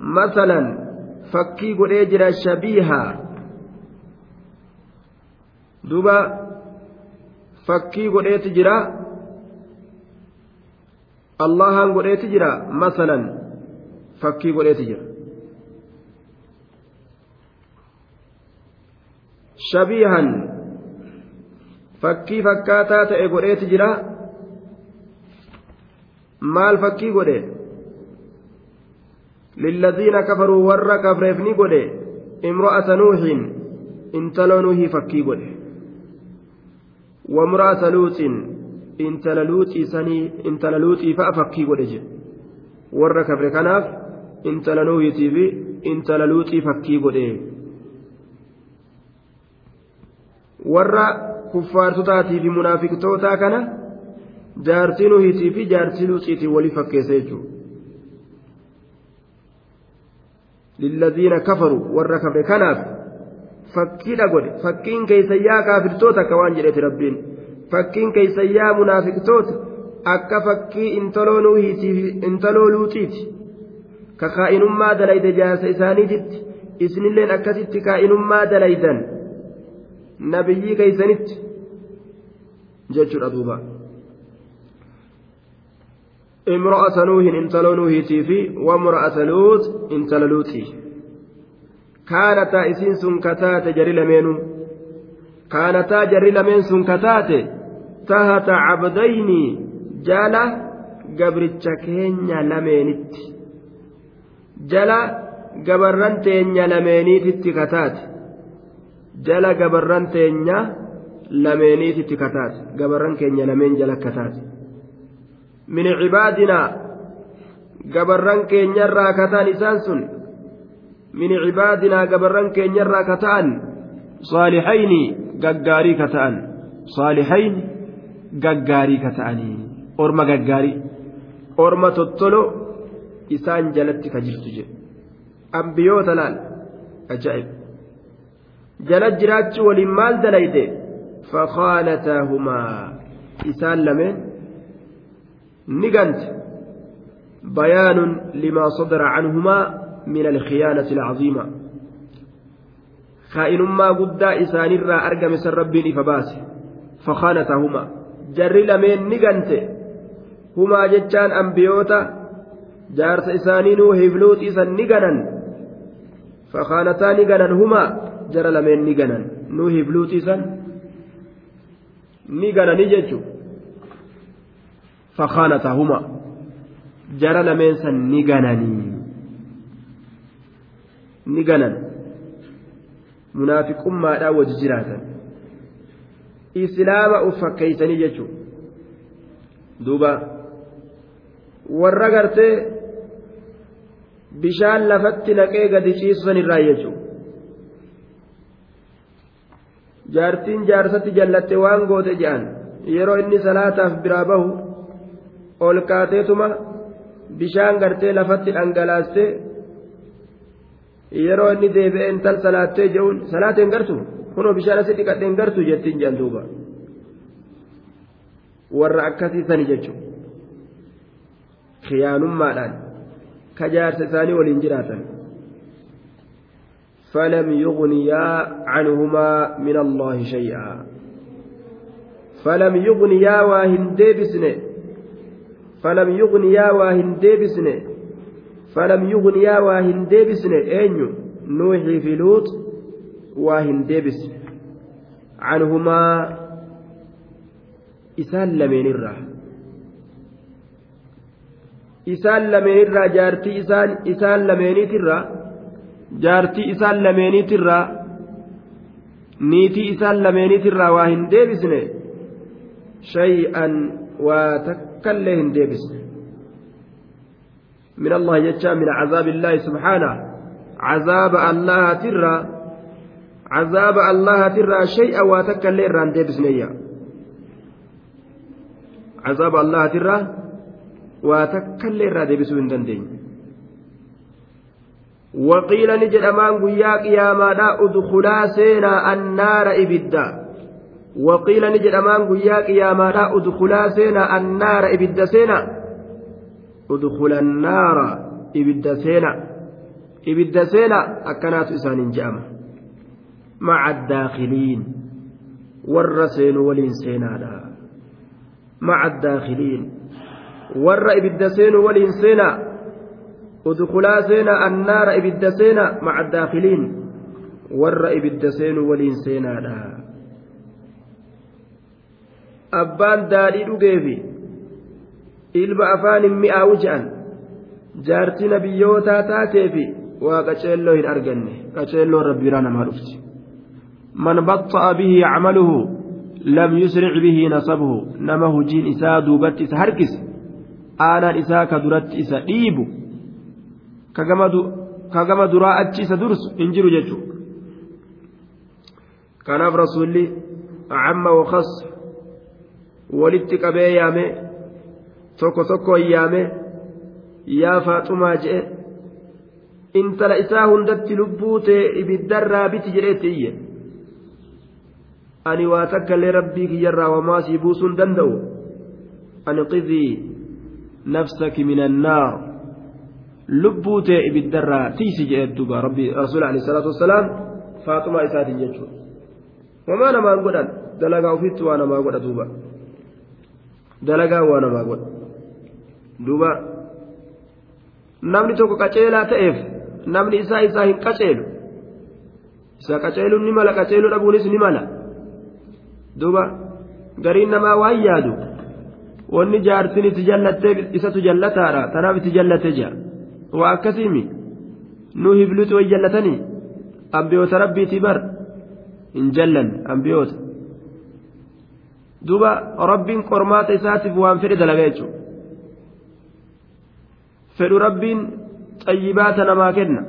مثلا فكي قد إجرا شبيها. دوبا فكي قد إجرا. اللهن قد إجرا. مثلا فكي قد إجرا. شبيها fakkaataa ta'e godheeti jira maal fakkii godhe lilladhiina kafaruu warra kafreef ni godhe imro'ata nuuhin intala nuuhii fakkii godhe wamra'ata luuxin intala luuxii sanii intala luuxii fa'a fakkii godhe jedhe warra kafre kanaaf intala nuuhiitii fi intala luuxii fakkii godhe warra kuffaartotaatii fi munaafiqtootaa kana jaartii nuhiitii fi jaartii luuxiitiin walii fakkeessa jechuudha lilladhiina kafaruu warra kafre kanaaf fakkiidha godhe fakkiin keeysayyaa kaafirtoota akka waan jedheeti rabbiin fakkiin keeysayyaa munaafiqtoota akka fakkii intaloo nuhiitii intaloo luuxiiti ka kaa'inummaa dalayde jaarsa isaaniititti isinilleen akkasitti kaa'inummaa dalaydan nabiyyii keeysanitti jechuudha duuba. imra'ata nuuhin intala nuuhiitii fi wamra'ata luut intala luuxii kaanataa isiin sun kataate jarri lameenu kaanataa jarri lameen sun kataate tahata cabdayni jala gabricha keenya lameenitti jala gabarran teenya lameeniititti kataate jala gabarran teenya lameeniititti kataate gabarran keenya lameen jala isaan sun min cibaadinaa gabarran keenyarraa ka ta'an saalixayni gaggaarii ka ta'an saalixayni gaggaarii ka ta'anii orma gaggaarii orma tottolo isaan jalatti ka jirtu jedhe ambiyoota laal ajaa'ib jala jiraachuu waliin maal dalayde fakhaanataahumaa isaan lameen sadara canhumaa min alkhiyaanati alcaziima kaa'inummaa guddaa isaanirraa argame san rabbiin ifa baase fakhaanataahumaa jarri lameen ni gante humaa jechaan ambiyoota jaarsa isaanii nuuhiif luuxiisan ni ganan fakhaanataa ni ganan humaa jara lameen ni ganan nuuhiif luuxiisan ni gananii jechuun fakhaanataa humaa jara lameen san ni gananii ni ganan munaafiqummaadhaan wajji jiraatan islaama uf fakkeeysanii jechuun duuba warra gartee bishaan lafatti naqee gadi ciisan irraa jechuudha jaartiin jaarsatti jallatte waan goote je'an yeroo inni salaataaf biraa bahu ol kaateetuma bishaan gartee lafatti dhangalaaste yeroo inni deebi'ee intal salaattee je'uun salaateen gartu kunoo bishaan asii dhiqadheen gartu jettiin je'an duuba warra akkasiisani jechuudha khiyaanummaadhaan ka jaarsa isaanii waliin jiraatan فلم يغنيا عنهما من الله شيئا فلم يغنيا واهن ديبسن فلم يغنيا واهن ديبسن فلم يغنيا واهن ديبسن أين نوحي في لوط واهن ديبس عنهما إسان لمن الراه isaan lameenirraa jaartii isaan isaan lameeniitirraa jaartii isaan lameeniitirraa niitii isaan lameeniitirraa waa hin deebisne shay'an waa hin deebisne من الله يجا من عذاب الله سبحانه عذاب الله ترى عذاب الله ترى شيئا واتكلم ران ديبسنيا عذاب الله ترى irraa deebisuu hin dandeenye waqiila ni jedhamaan guyyaa qiyaamaadha udkulaa seenaa annaara ibidda ni jedhamaan guyyaa qiyaamaadha udkulaa seenaa annaara ibidda seena udkula annaara ibidda seena ibidda seena akkanaatu isaaniin je'ama maca addaakiliin warra seenu waliin seenaadha maca addaakiliin warra ibidda seenu waliin seenaa udkulaa seenaa annaara ibidda seenaa maca addaakiliin warra ibidda seenu waliin seenaadha abbaan daadhii dhugeefi ilma afaanin mi'aawu je'an. Jaartii nabiyyootaa taateefi waa qaceelloo hin arganne. Qaceelloon rabbiiraa namaa dhufti. Man baxxa'a bihi yacmaluhu lam yusric bihi nasabuhu. Nama hujiin isaa duubatti isa harkise aanaan isaa ka duratti isa dhiibu ka gama duraa achi isa dursu hin jiru jechuudha. Kanaaf rasuulli amma wakas walitti qabee yaame tokko tokkoon yaame yaa faaxumaa je'e intala isaa hundatti lubbuu ta'e ibiddarraa biti jedheetti iyye. Ani waa takka illee rabbii kiyyarraa wamaa sii buusuu hin danda'u. Anqidhii nafsaki min annaar lubbuu ta'e ibiddarraa tiisi jedhe duuba rabbi rasuul alayhi salaatu wassalaam faaxumaa isaatiin jechuudha. Wamaa namaan godhan dalagaa ofitti waa namaa godha duuba dalagaa waa namaa godha duuba namni tokko qaceelaa ta'eef namni isaa isaa hin qaceelu. Isa qaceeluun ni mala qaceeluu dhabuunis ni mala. Duuba gariin namaa waan yaadu. Wanni jaartin itti jallattee isatu jallataadha. Tanaaf itti jallattee jira. Waa akkasiimi nu hibluuti way jallatanii? Ambiyoota rabbiitii bar. Hin jallan ambiyoota duuba rabbiin qormaata isaatiif waan fedhe dalaga jechuudha fedhu rabbiin xayyibaata namaa kenna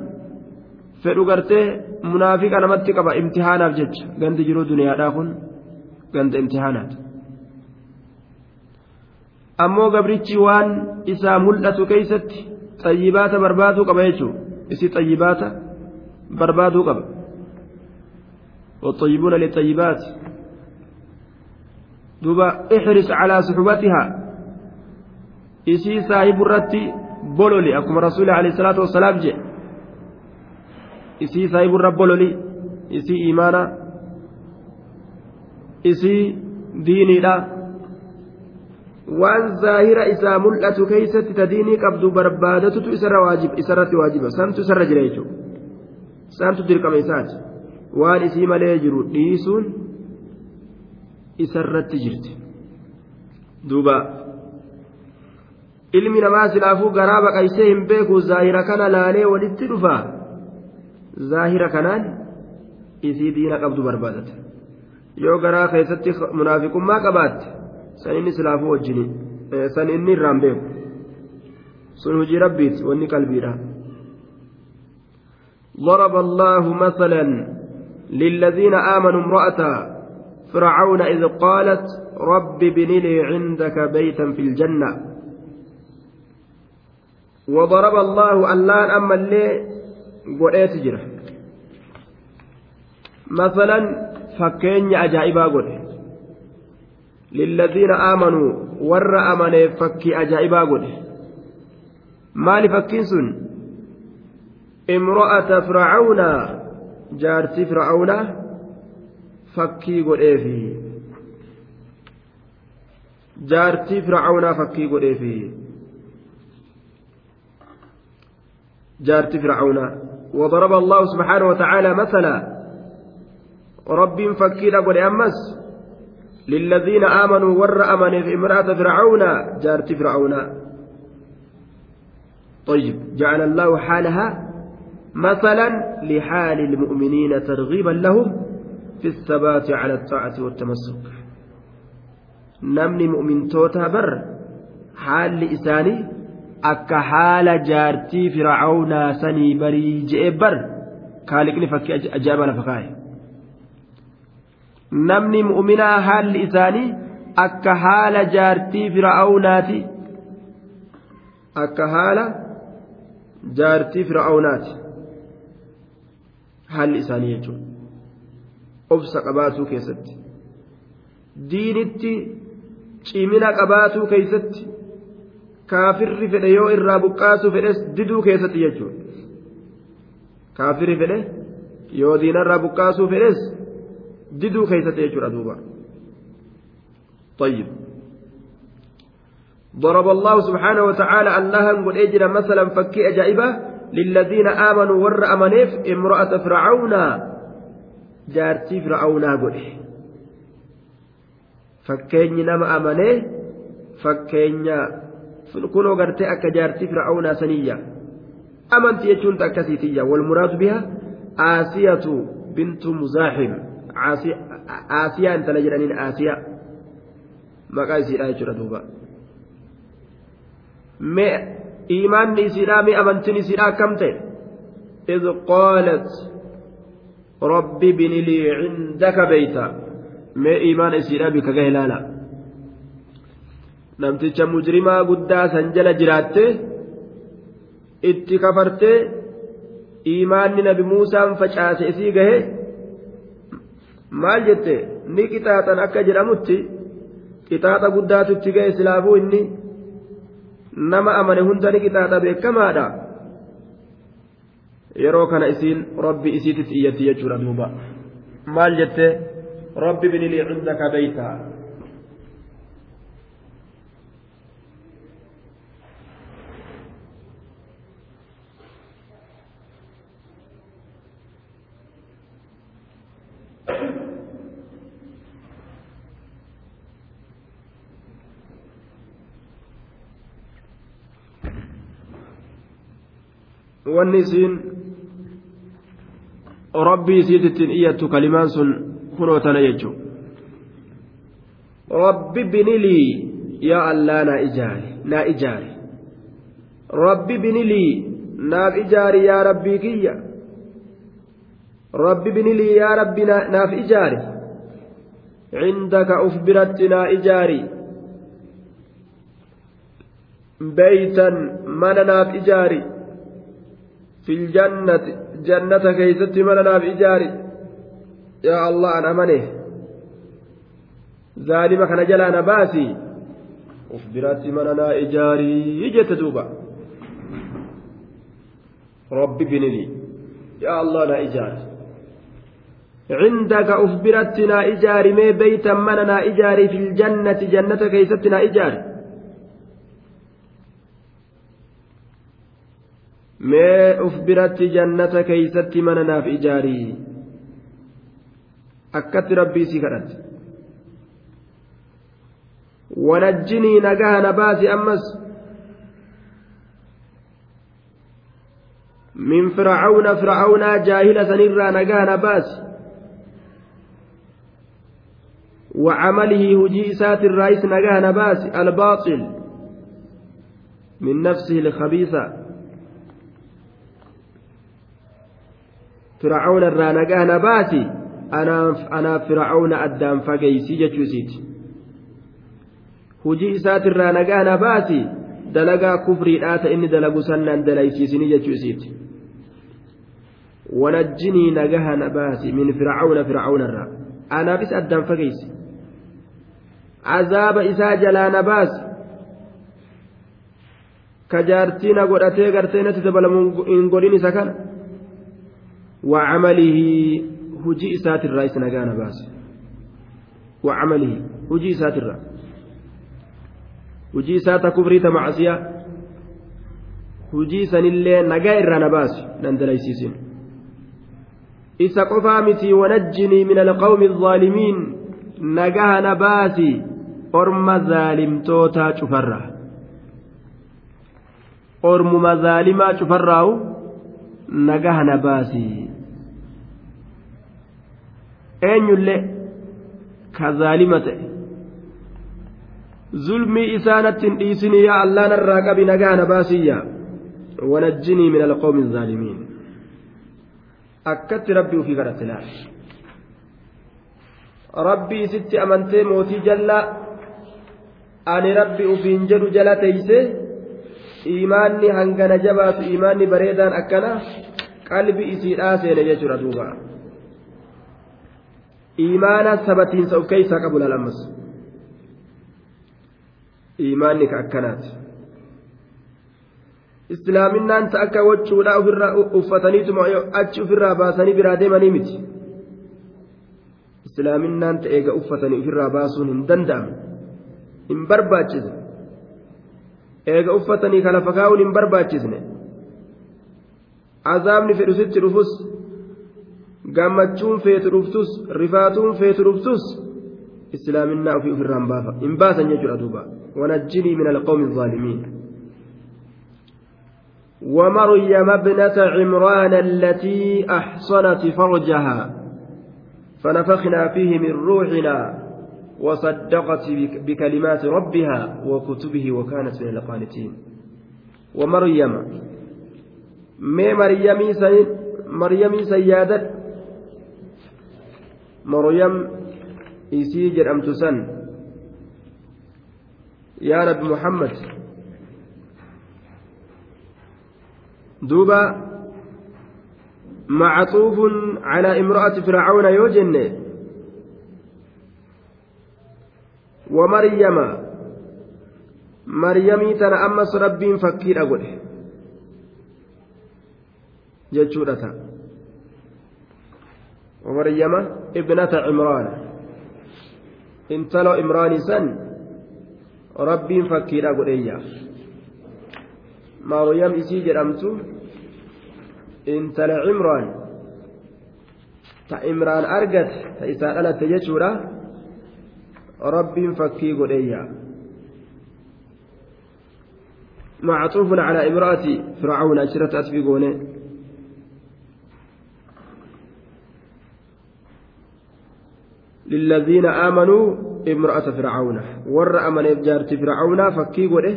fedhu gartee munaafiqa namatti qaba imtihaanaaf jecha gandi jiruu duniyaadhaa kun ganda imtihaanaati ammoo gabrichi waan isaa mul'atu keeysatti xayyibaata barbaaduu qaba jechuun isi xayyibaata barbaaduu qaba والطيبون للطيبات دوبا احرص على صحبتها isii saahibu irratti bololi akkuma rasuuli alayhi salaatu wassalaam je isii saahibu irra bololi isii imaana isii diiniidha waan zaahira isaa mul'atu keeysatti ta diinii qabdu barbaadatutu isarratti waajiba santu isarra jira jechuudha santu dirqama isaati waan isii malee jiru dhiisuun isarratti jirti duuba ilmi namaa silaafuu garaa baqaysee hin beeku zaahira kana laalee walitti dhufa zaahira kanaan isii diina qabdu barbaadata yoo garaa keessatti munaafiqummaa qabaatte san inni silaafuu wajjini san inni irraan beeku sun hujii rabbiiti wanni qalbiidha ضرب الله مثلا للذين آمنوا امرأة فرعون إذ قالت رب ابن لي عندك بيتا في الجنة. وضرب الله اللان أما اللي قرأت جرة. مثلا فكين أجائبا قل للذين آمنوا ور أمن فكي أجائبا قل مال فكين سن؟ امرأة فرعون جارتي فرعون إيه جارتي فرعون فكي قل إيه جارت فرعون وضرب الله سبحانه وتعالى مثلا رب فكيد قل أمس للذين آمنوا ور في امرأة فرعون جارت فرعون طيب جعل الله حالها مثلا لحال المؤمنين ترغيبا لهم في الثبات على الطاعة والتمسك نمني مؤمن توتا بر حال لإساني akka haala jaartii fircawnaa sanii barii je'e bar kaaliqni fakkii ajaa'iba lafa kaa'e namni mu'minaa haalli isaanii akka haala jaartii fircawnaati akka haala jaartii fircawnaati haalli isaanii jechuudha Obsa qabaatuu keessatti diinitti cimina qabaatuu keessatti. kaafirri fedhe yoo irraa buqqaasuu fedhes diduu keessatti jechuudha kaafirri fedhe yoo diinarraa buqqaasuu fedhes diduu keessatti jechuudha duuba طيب ضرب الله سبحانه وتعالى الله قل اجر مثلا فكي أجائبة للذين آمنوا ور أمنيف امرأة فرعون جارتي فرعون قل فكين نما أمنيه فكين kunoo gartee akka jaartii fir'aawnaa saniyya amanti jechuun akkasiitiyya walmuraadu biha aasiyatu bintu muzaaxim aasiyaa intala jedhaniin aasiyaa maqaa isiidha jechuudha duuba mee imaanni isiidhaa mee amantiin isiidhaa akkam ta'e إذ قالت رب ابن لي عندك بيتا ما إيمان إسيرا بك لا namticha mujrimaa guddaa san jala jiraatte itti kafartee imaanni nabi muusaan facaase isii gahe maal jette ni qixaaxan akka jedhamutti qixaaxa guddaatu itti gahe silaafuu inni nama amane hunda ni qixaaxa beekamaadha yeroo kana isiin rabbi isiititti iyyatti jechuudha duuba maal jette rabbi binilii cindaka beeytaa wanni isiin rabbii isiitittiin iyyattu kalimaan sun kunoo tana jechuun. Rabbi binilii yaa allaa naa ijaari naa ijaari. Rabbi binilii naaf ijaari yaa rabbii kiyya. Rabbi binilii yaa rabbi naaf ijaari. Cindaka uf biratti naa ijaari. Beytan mana naaf ijaari. Fil jannati jannata keeysatti mana naaf ijaari yaa allah an amane zaalima kana jalaa na baasi uf biratti mana naa ijaarii jette duuba rabbi binilii yaa allah na ijaari عندك أفبرتنا إجاري مي بيتا مننا إجاري في الجنة جنة كيستنا إجاري mee uf biratti jannata keeysatti mana naaf ijaarii akkatti rabbii si kadhate wanajjinii nagaha na baasi ammas min fircauna fircaunaa jaahila sanirraa nagaha na baasi وعمله هجي إسات الرئيس نجاه نباس الباطل من نفسه الخبيثة fir'aawna addaan fageeysi jechuu isiiti hujii isaatirraa nagaa na baasi dalagaa kufriidhaa ta inni dalagu sannaan dalaysiisini jechuu isiiti wanajjinii nagaha na baasi min fir'aawna fir'aawna irraa anaafis addaan fageeysi azaaba isaa jalaa na baasi ka jaartii na godhatee gartee natti dabalamu hin godhin isa kana وعمله هجي إسات الرئيس نجانا باس وعمله هجي إسات الرئيس hujii isaata kufriita macasiyaa hujii sanillee nagaa irraa na baasu nan dalaysiisin isa qofaa miti wanajjinii min alqawmi الظaalimiin nagaha na baasi orma zaalimtootaa cufarraa ormuma zaalimaa cufarraawu nagaha na baasi eenyullee? Ka zaalima ta'e. Zulmii isaanatti hin dhiisinii yaa allaan irraa qabi nagaana baasiyya wanajjinii min alqoomi zaalimiin. Akkatti rabbi ufii kadhate laal. Rabbi isitti amantee mootii jalla ani rabbi ufiin jedhu jala teeyse iimaanni hangana jabaatu iimaanni bareedaan akkana? Qalbi isiidhaa seene jechuudha duubaa iimaana sabatiinsa of keeysaa qabu laal ammas. Iimaanni ka akkanaati. Islaaminaan ta akka wachuudha ofirraa uffataniituma achi ofirraa baasanii biraa deemanii miti? Islaaminaan ta eega uffatanii ofirraa baasuun hin danda'amu. Hin barbaachisne eega uffatanii kana fakaa'uun hin barbaachisne. Azaabni fedhu sitti dhufus gammachuun feetu dhuftus rifaatuun feetu dhuftus islaaminaa ofii ofirraa hin baasan jechuudha duuba wanajjinii min alqawmi الظaalimiin ومريم ابنة عمران التي أحصنت فرجها فنفخنا فيه من روحنا وصدقت بكلمات ربها وكتبه وكانت من القانتين ومريم ما مريم مريم سيادة مريم إسيجر أم تسن يا نبي محمد. دوبا معطوف على امرأة فرعون يوجن. ومريم. مريمي تنا أمس ربين فكير أقول. جتشورة. ومريم ابنة عمران. انتلو عمران سن ربين فكير أقول إياه مريم إسي جرمتو ta imraan argate ta isaa dhalatte jechuudha rabbiin fakkii godheeyya معطوف على امرأة فرعون أشرت أسبقون للذين آمنوا امرأة فرعون ور أمن إبجارت فرعون فكي قده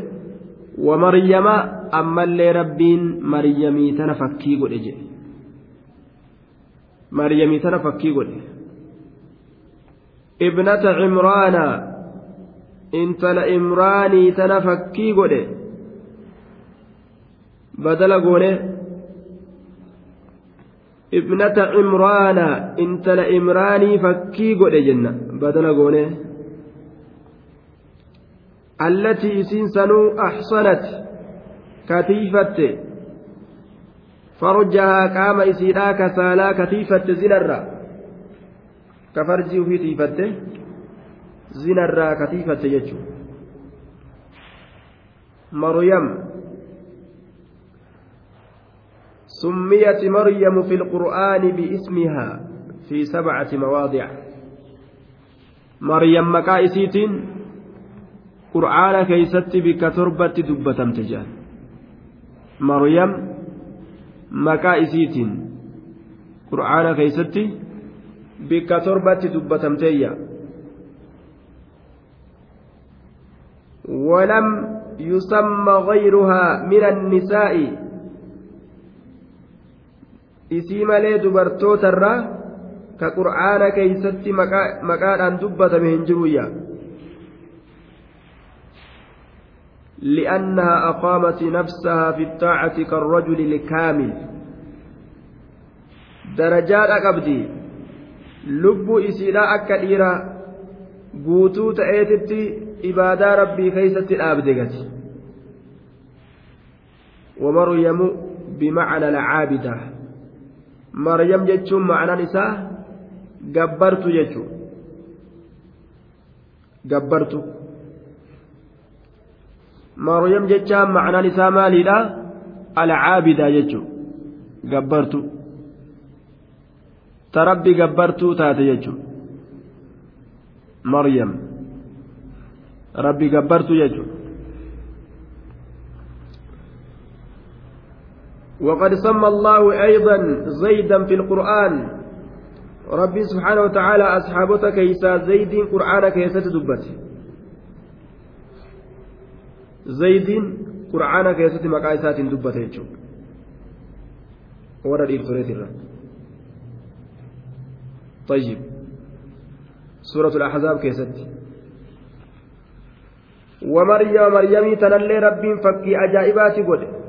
ومريم أما اللي ربين مريمي تنفكي قد إجي maryamii tana fakkii godhe ibnata cimraana intala imraanii tana fakkii godhe badala goone ibnata cimraana intala imraanii fakkii godhe jenna badala goone allatii isiin sanuu axsanat katiifatte farjahaa qaama isiidhaa kasaalaa katiifatte zinarra ka farjii ufii tiifatte zinarraa katiifatte jechuudha maryam سميت مريم في القرآن باسمها في سبعة مواضع. مريم مكائسيت قرآن كيست بك تربة دبة تجان. مريم مكائسيت قرآن كيست بك دبة تجان ولم يسمى غيرها من النساء. Isii malee dubartootarraa ka qur'aana keeysatti maqaadhaan dubbatame hin jiruyya لأنها أقامت نفسها في الطاعة كالرجل الكامل درجات أقبدي لب إسيلا أكا إيرا guutuu ta'eetitti ibaadaa rabbii keeysatti dhaabde gati wamaryamu bimacna alcaabida maryam jechuun ma'anaan isaa gabbartu jechuu gabbartu. Maryam jechaan ma'anaan isaa maaliidha? Alcaabida jechuu gabbartu. Ta rabbi gabbartuu taate jechuu maryam. Rabbi gabbartu jechuu وقد سمى الله أيضا زيدا في القرآن. ربي سبحانه وتعالى أصحابك كيسا زيد قرآن كيسا دبت زيد قرآن كيسا مقايسات دبت يجو ورد الفريد طيب. سورة الأحزاب كيست ومريم مريم تنلي ربي فكي أجائبات قد.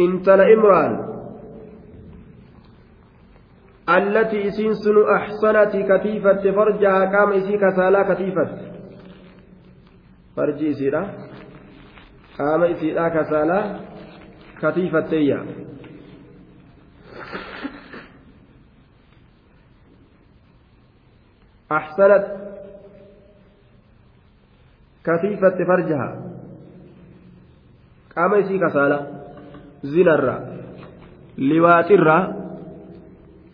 انتل إمران. التي سنسن أحسنت كتيفة فرجها كام إسي كسالا كتيفة فرجي إسيرا. كام إسيرا كسالا كتيفة تيا. أحسنت كثيفة فرجها. قام يسي كسالة لواترة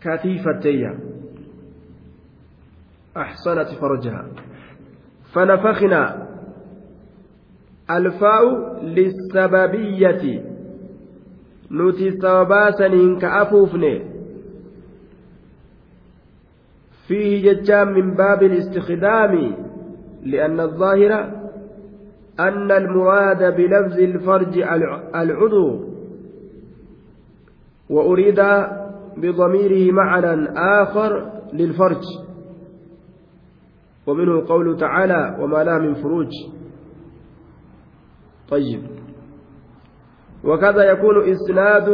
كثيفة تيا أحسنت فرجها فنفخنا الفاء للسببية نتي سبباسنين كأفوفني فيه ججام من باب الاستخدام لأن الظاهر أن المراد بلفظ الفرج العضو وأريد بضميره معنى آخر للفرج. ومنه قوله تعالى وما لا من فروج طيب. وكذا يكون إسناد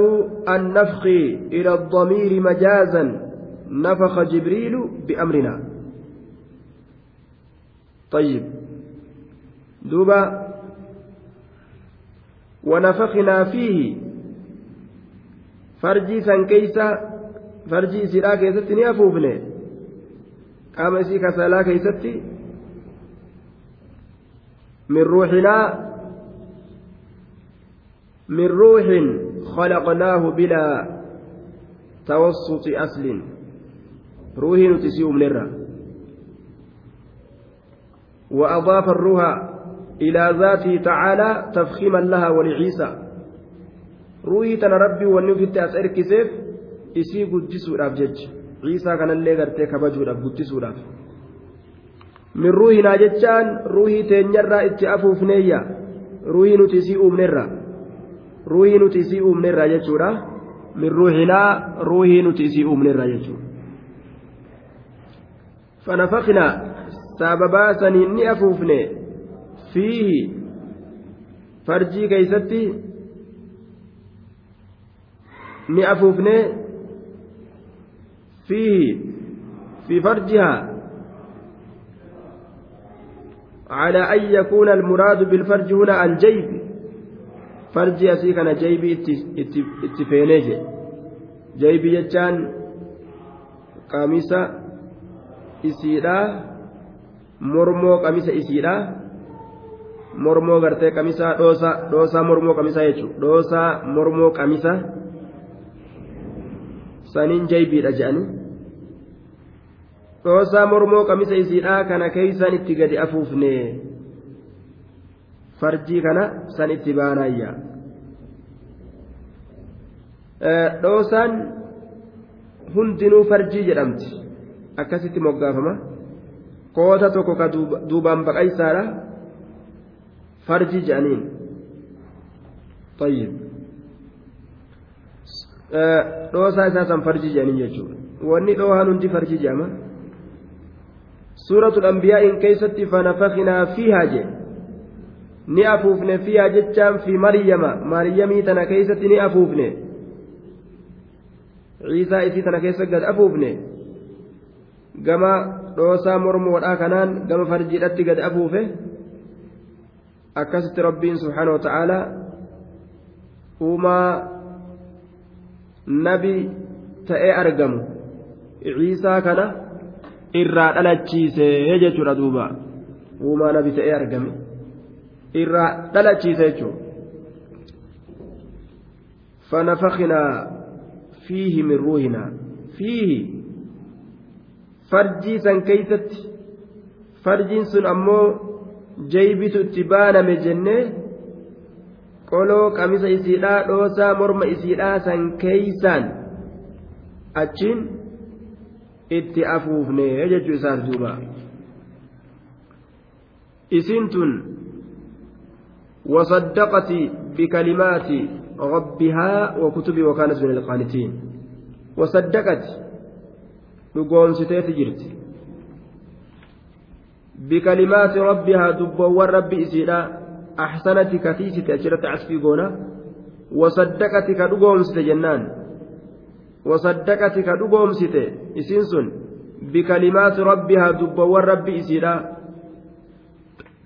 النفخ إلى الضمير مجازا. نفخ جبريل بأمرنا. طيب. دوبا. ونفخنا فيه فرجي سن كيسا فرجي سرا كيست نيافوفني قام اسي كسالا كيستي من روحنا من روح خلقناه بلا توسط أصل روحي نتسي أمنرا وأضاف الروح إلى ذاته تعالى تفخيما لها ولعيسى ruuhii tana rabbii wanni ofitti as erkiseef isii guddisuudhaaf jecha. Ciisaa kanallee gartee kabajuudhaaf guddisuudhaaf. Min ruuhinaa jechaan ruuhii teenyarraa itti afuufneeyya. Ruuhii nuti isii uumnerra ruuhii nuti isii uumnerra jechuudha. Min ruuhinaa ruuhii nuti isii uumnerra jechuudha. Fanafaqnaa sababaa saniin ni afuufne. Fiihi farjii ni afuufne fiihi في فرجها على أن يكون المراد بالفرج هنا الجيب فرج أسي كان جيبي اتفينيج جيبي يجان قاميسة إسيرا mormoo qamisa isiidha mormoo gartee qamisaa dhoosaa dhoosaa mormoo qamisaa jechuudha dhoosaa mormoo qamisa saniin jaybiidha jedhanii dhoosaa mormoo qamisa isiidhaa kana keeysaan itti gadi afuufne farjii kana san itti baanaayya dhoosaan hundinuu farjii jedhamti akkasitti moggaafama koota tokko ka duubaan baqaysaadha farjii jedhaniin طيب dhoosaa isaa san farjii jedhaniin jechuudha wanni dhoohaan hundi farjii jedhama الأنبياء إن كيست فنفخنا فيها جي ni afuufne fiyaa jechaan fi maryama maryamii tana keeysatti ni afuufne ciisaa isii tana keessa gad afuufne gama dhoosaa mormoodhaa kanaan gama farjiidhatti gad afuufe akkasitti rabbiin subhaanahu ta'aalaa uumaa nabi ta'ee argamu. Ciisaa kana irraa dhalachiise jechuudha duuba. Uumaa nabi ta'ee argame. Irraa dhalachiise jechuudha. فنفخنا فيه من روحنا فيه فرجي سن كيست فرجي سن أمو جيبت اتبانا مجنه qoloo qamisa isiidhaa dhoosaa morma isiidhaa san keeysaan achiin itti afuufne jechuu isaaf duuba isin tun وصدقت بكلمات ربها وكتبه وكانت من القانتين وصدقت لقوم ستيت جرت بكلمات ربها دبوا ربي إسيرا أحسنت كتيست أجرت عسفي قونا وصدقت كدقوم ستجنان وصدقت كدقوم ستي إسنسن بكلمات ربها دبوا ربي إسيرا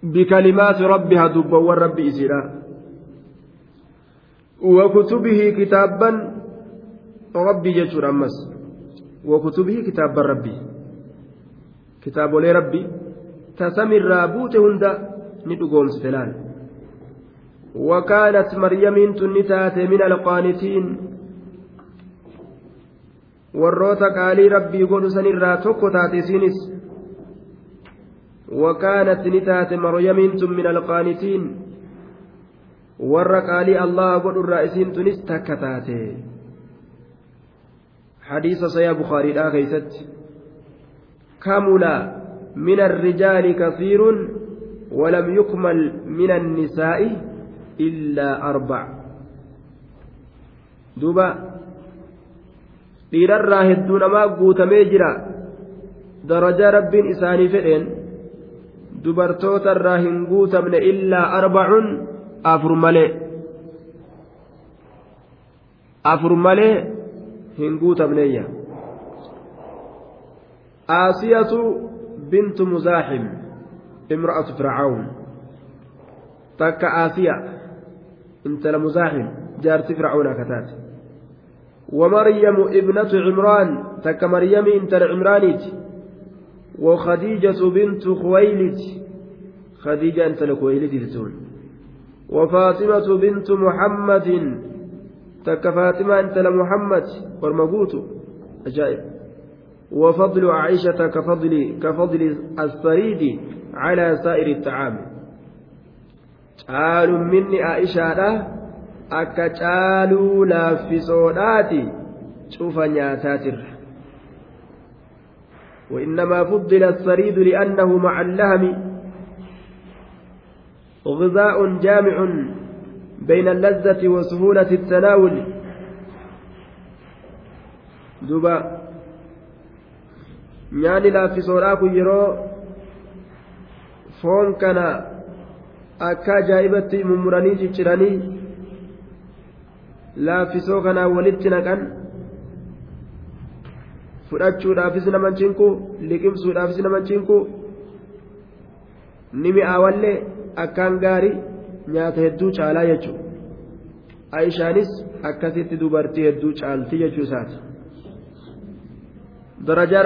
بكلمات ربها دبوا ربي إسيرا. وكتبه كتابا ربي جتر أمس وكتبه كتاب ربي كتاب ربي تسمي الرابوت هند ندقوم ستلال وكانت مريم تنتات من القانتين rabbii godhu sanirraa tokko taate isiinis وكانت نتات مريم من القانتين allah godhu irraa isiin tunis takka taate hadiisa sayaa bukaariidhaa keeysatti kamula min الرجال كثير ولم يكمل من النساء illaa arbac duuba dhiirarraa hedduu namaa guutamee jira. Darajaa rabbiin isaanii fedheen dubartootarraa hin guutamne illaa arbacun afur malee. Afur malee hin guutamneeyya. Aasiyatu bintu muzaaxim imra'atu fircawn takka aasiya. Intala muzaaxim jaarti fircawnaa kataate ومريم ابنة عمران تك مريم انت العمرانيت وخديجة بنت خويلد خديجة انت الخويلد تتون وفاطمة بنت محمد تك فاطمة انت لمحمد ورمقوت. أجائب وفضل عائشة كفضل كفضل الصريد على سائر الطعام. مني عائشة akka caaluu laaffisoodhaati cufa nyaataatirra وإنما فضل الثريد لأنه مع اللهم غذاء جامع بين اللذة وسهولة التناول duba nyaanni laaffisoodhaa kun yeroo foon kana akka ajaa'ibatti mummuranii cicciranii laaffisoo kanaan walitti naqan fudhachuudhaafis nama cinku liqimsuudhaafis nama cinku ni mi'aawallee akkaan gaarii nyaata hedduu caalaa jechuudha aishaanis akkasitti dubartii hedduu caalti jechuu isaati. darajaa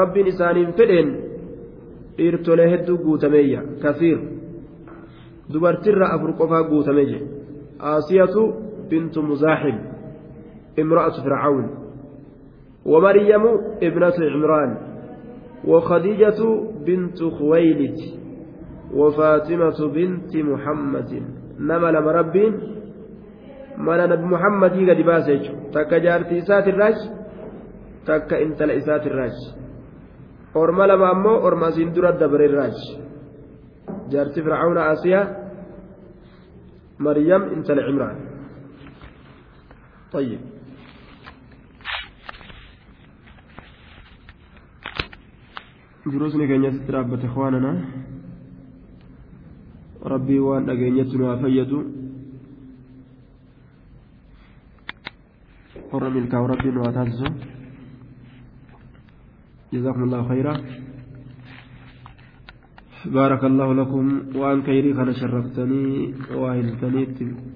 rabbiin isaaniin fedheen dhiirtolee hedduu guutameeyya kasiir dubartirra afur qofaa guutame je aasiyatu bintu muzaaxim imra'atu fircawn ومريم ابنة عمران وخديجة بنت خويلد وفاطمة بنت محمد نما لما ربين من نبي محمد قد باسج تكجارتي سات الراج takka intala isaatirraaji orma lama ammoo orma asiin dura dabarerraaji jaarti fircauna asiyaa maryam intala cimraan طيب. دروسني كان يسترابة إخواننا. ربي وان أجينيتنا وفيدوا قرن الكاو ربي واتاتزو جزاكم الله خيرا. بارك الله لكم وأن كيري خنا شرفتني وأهلتني.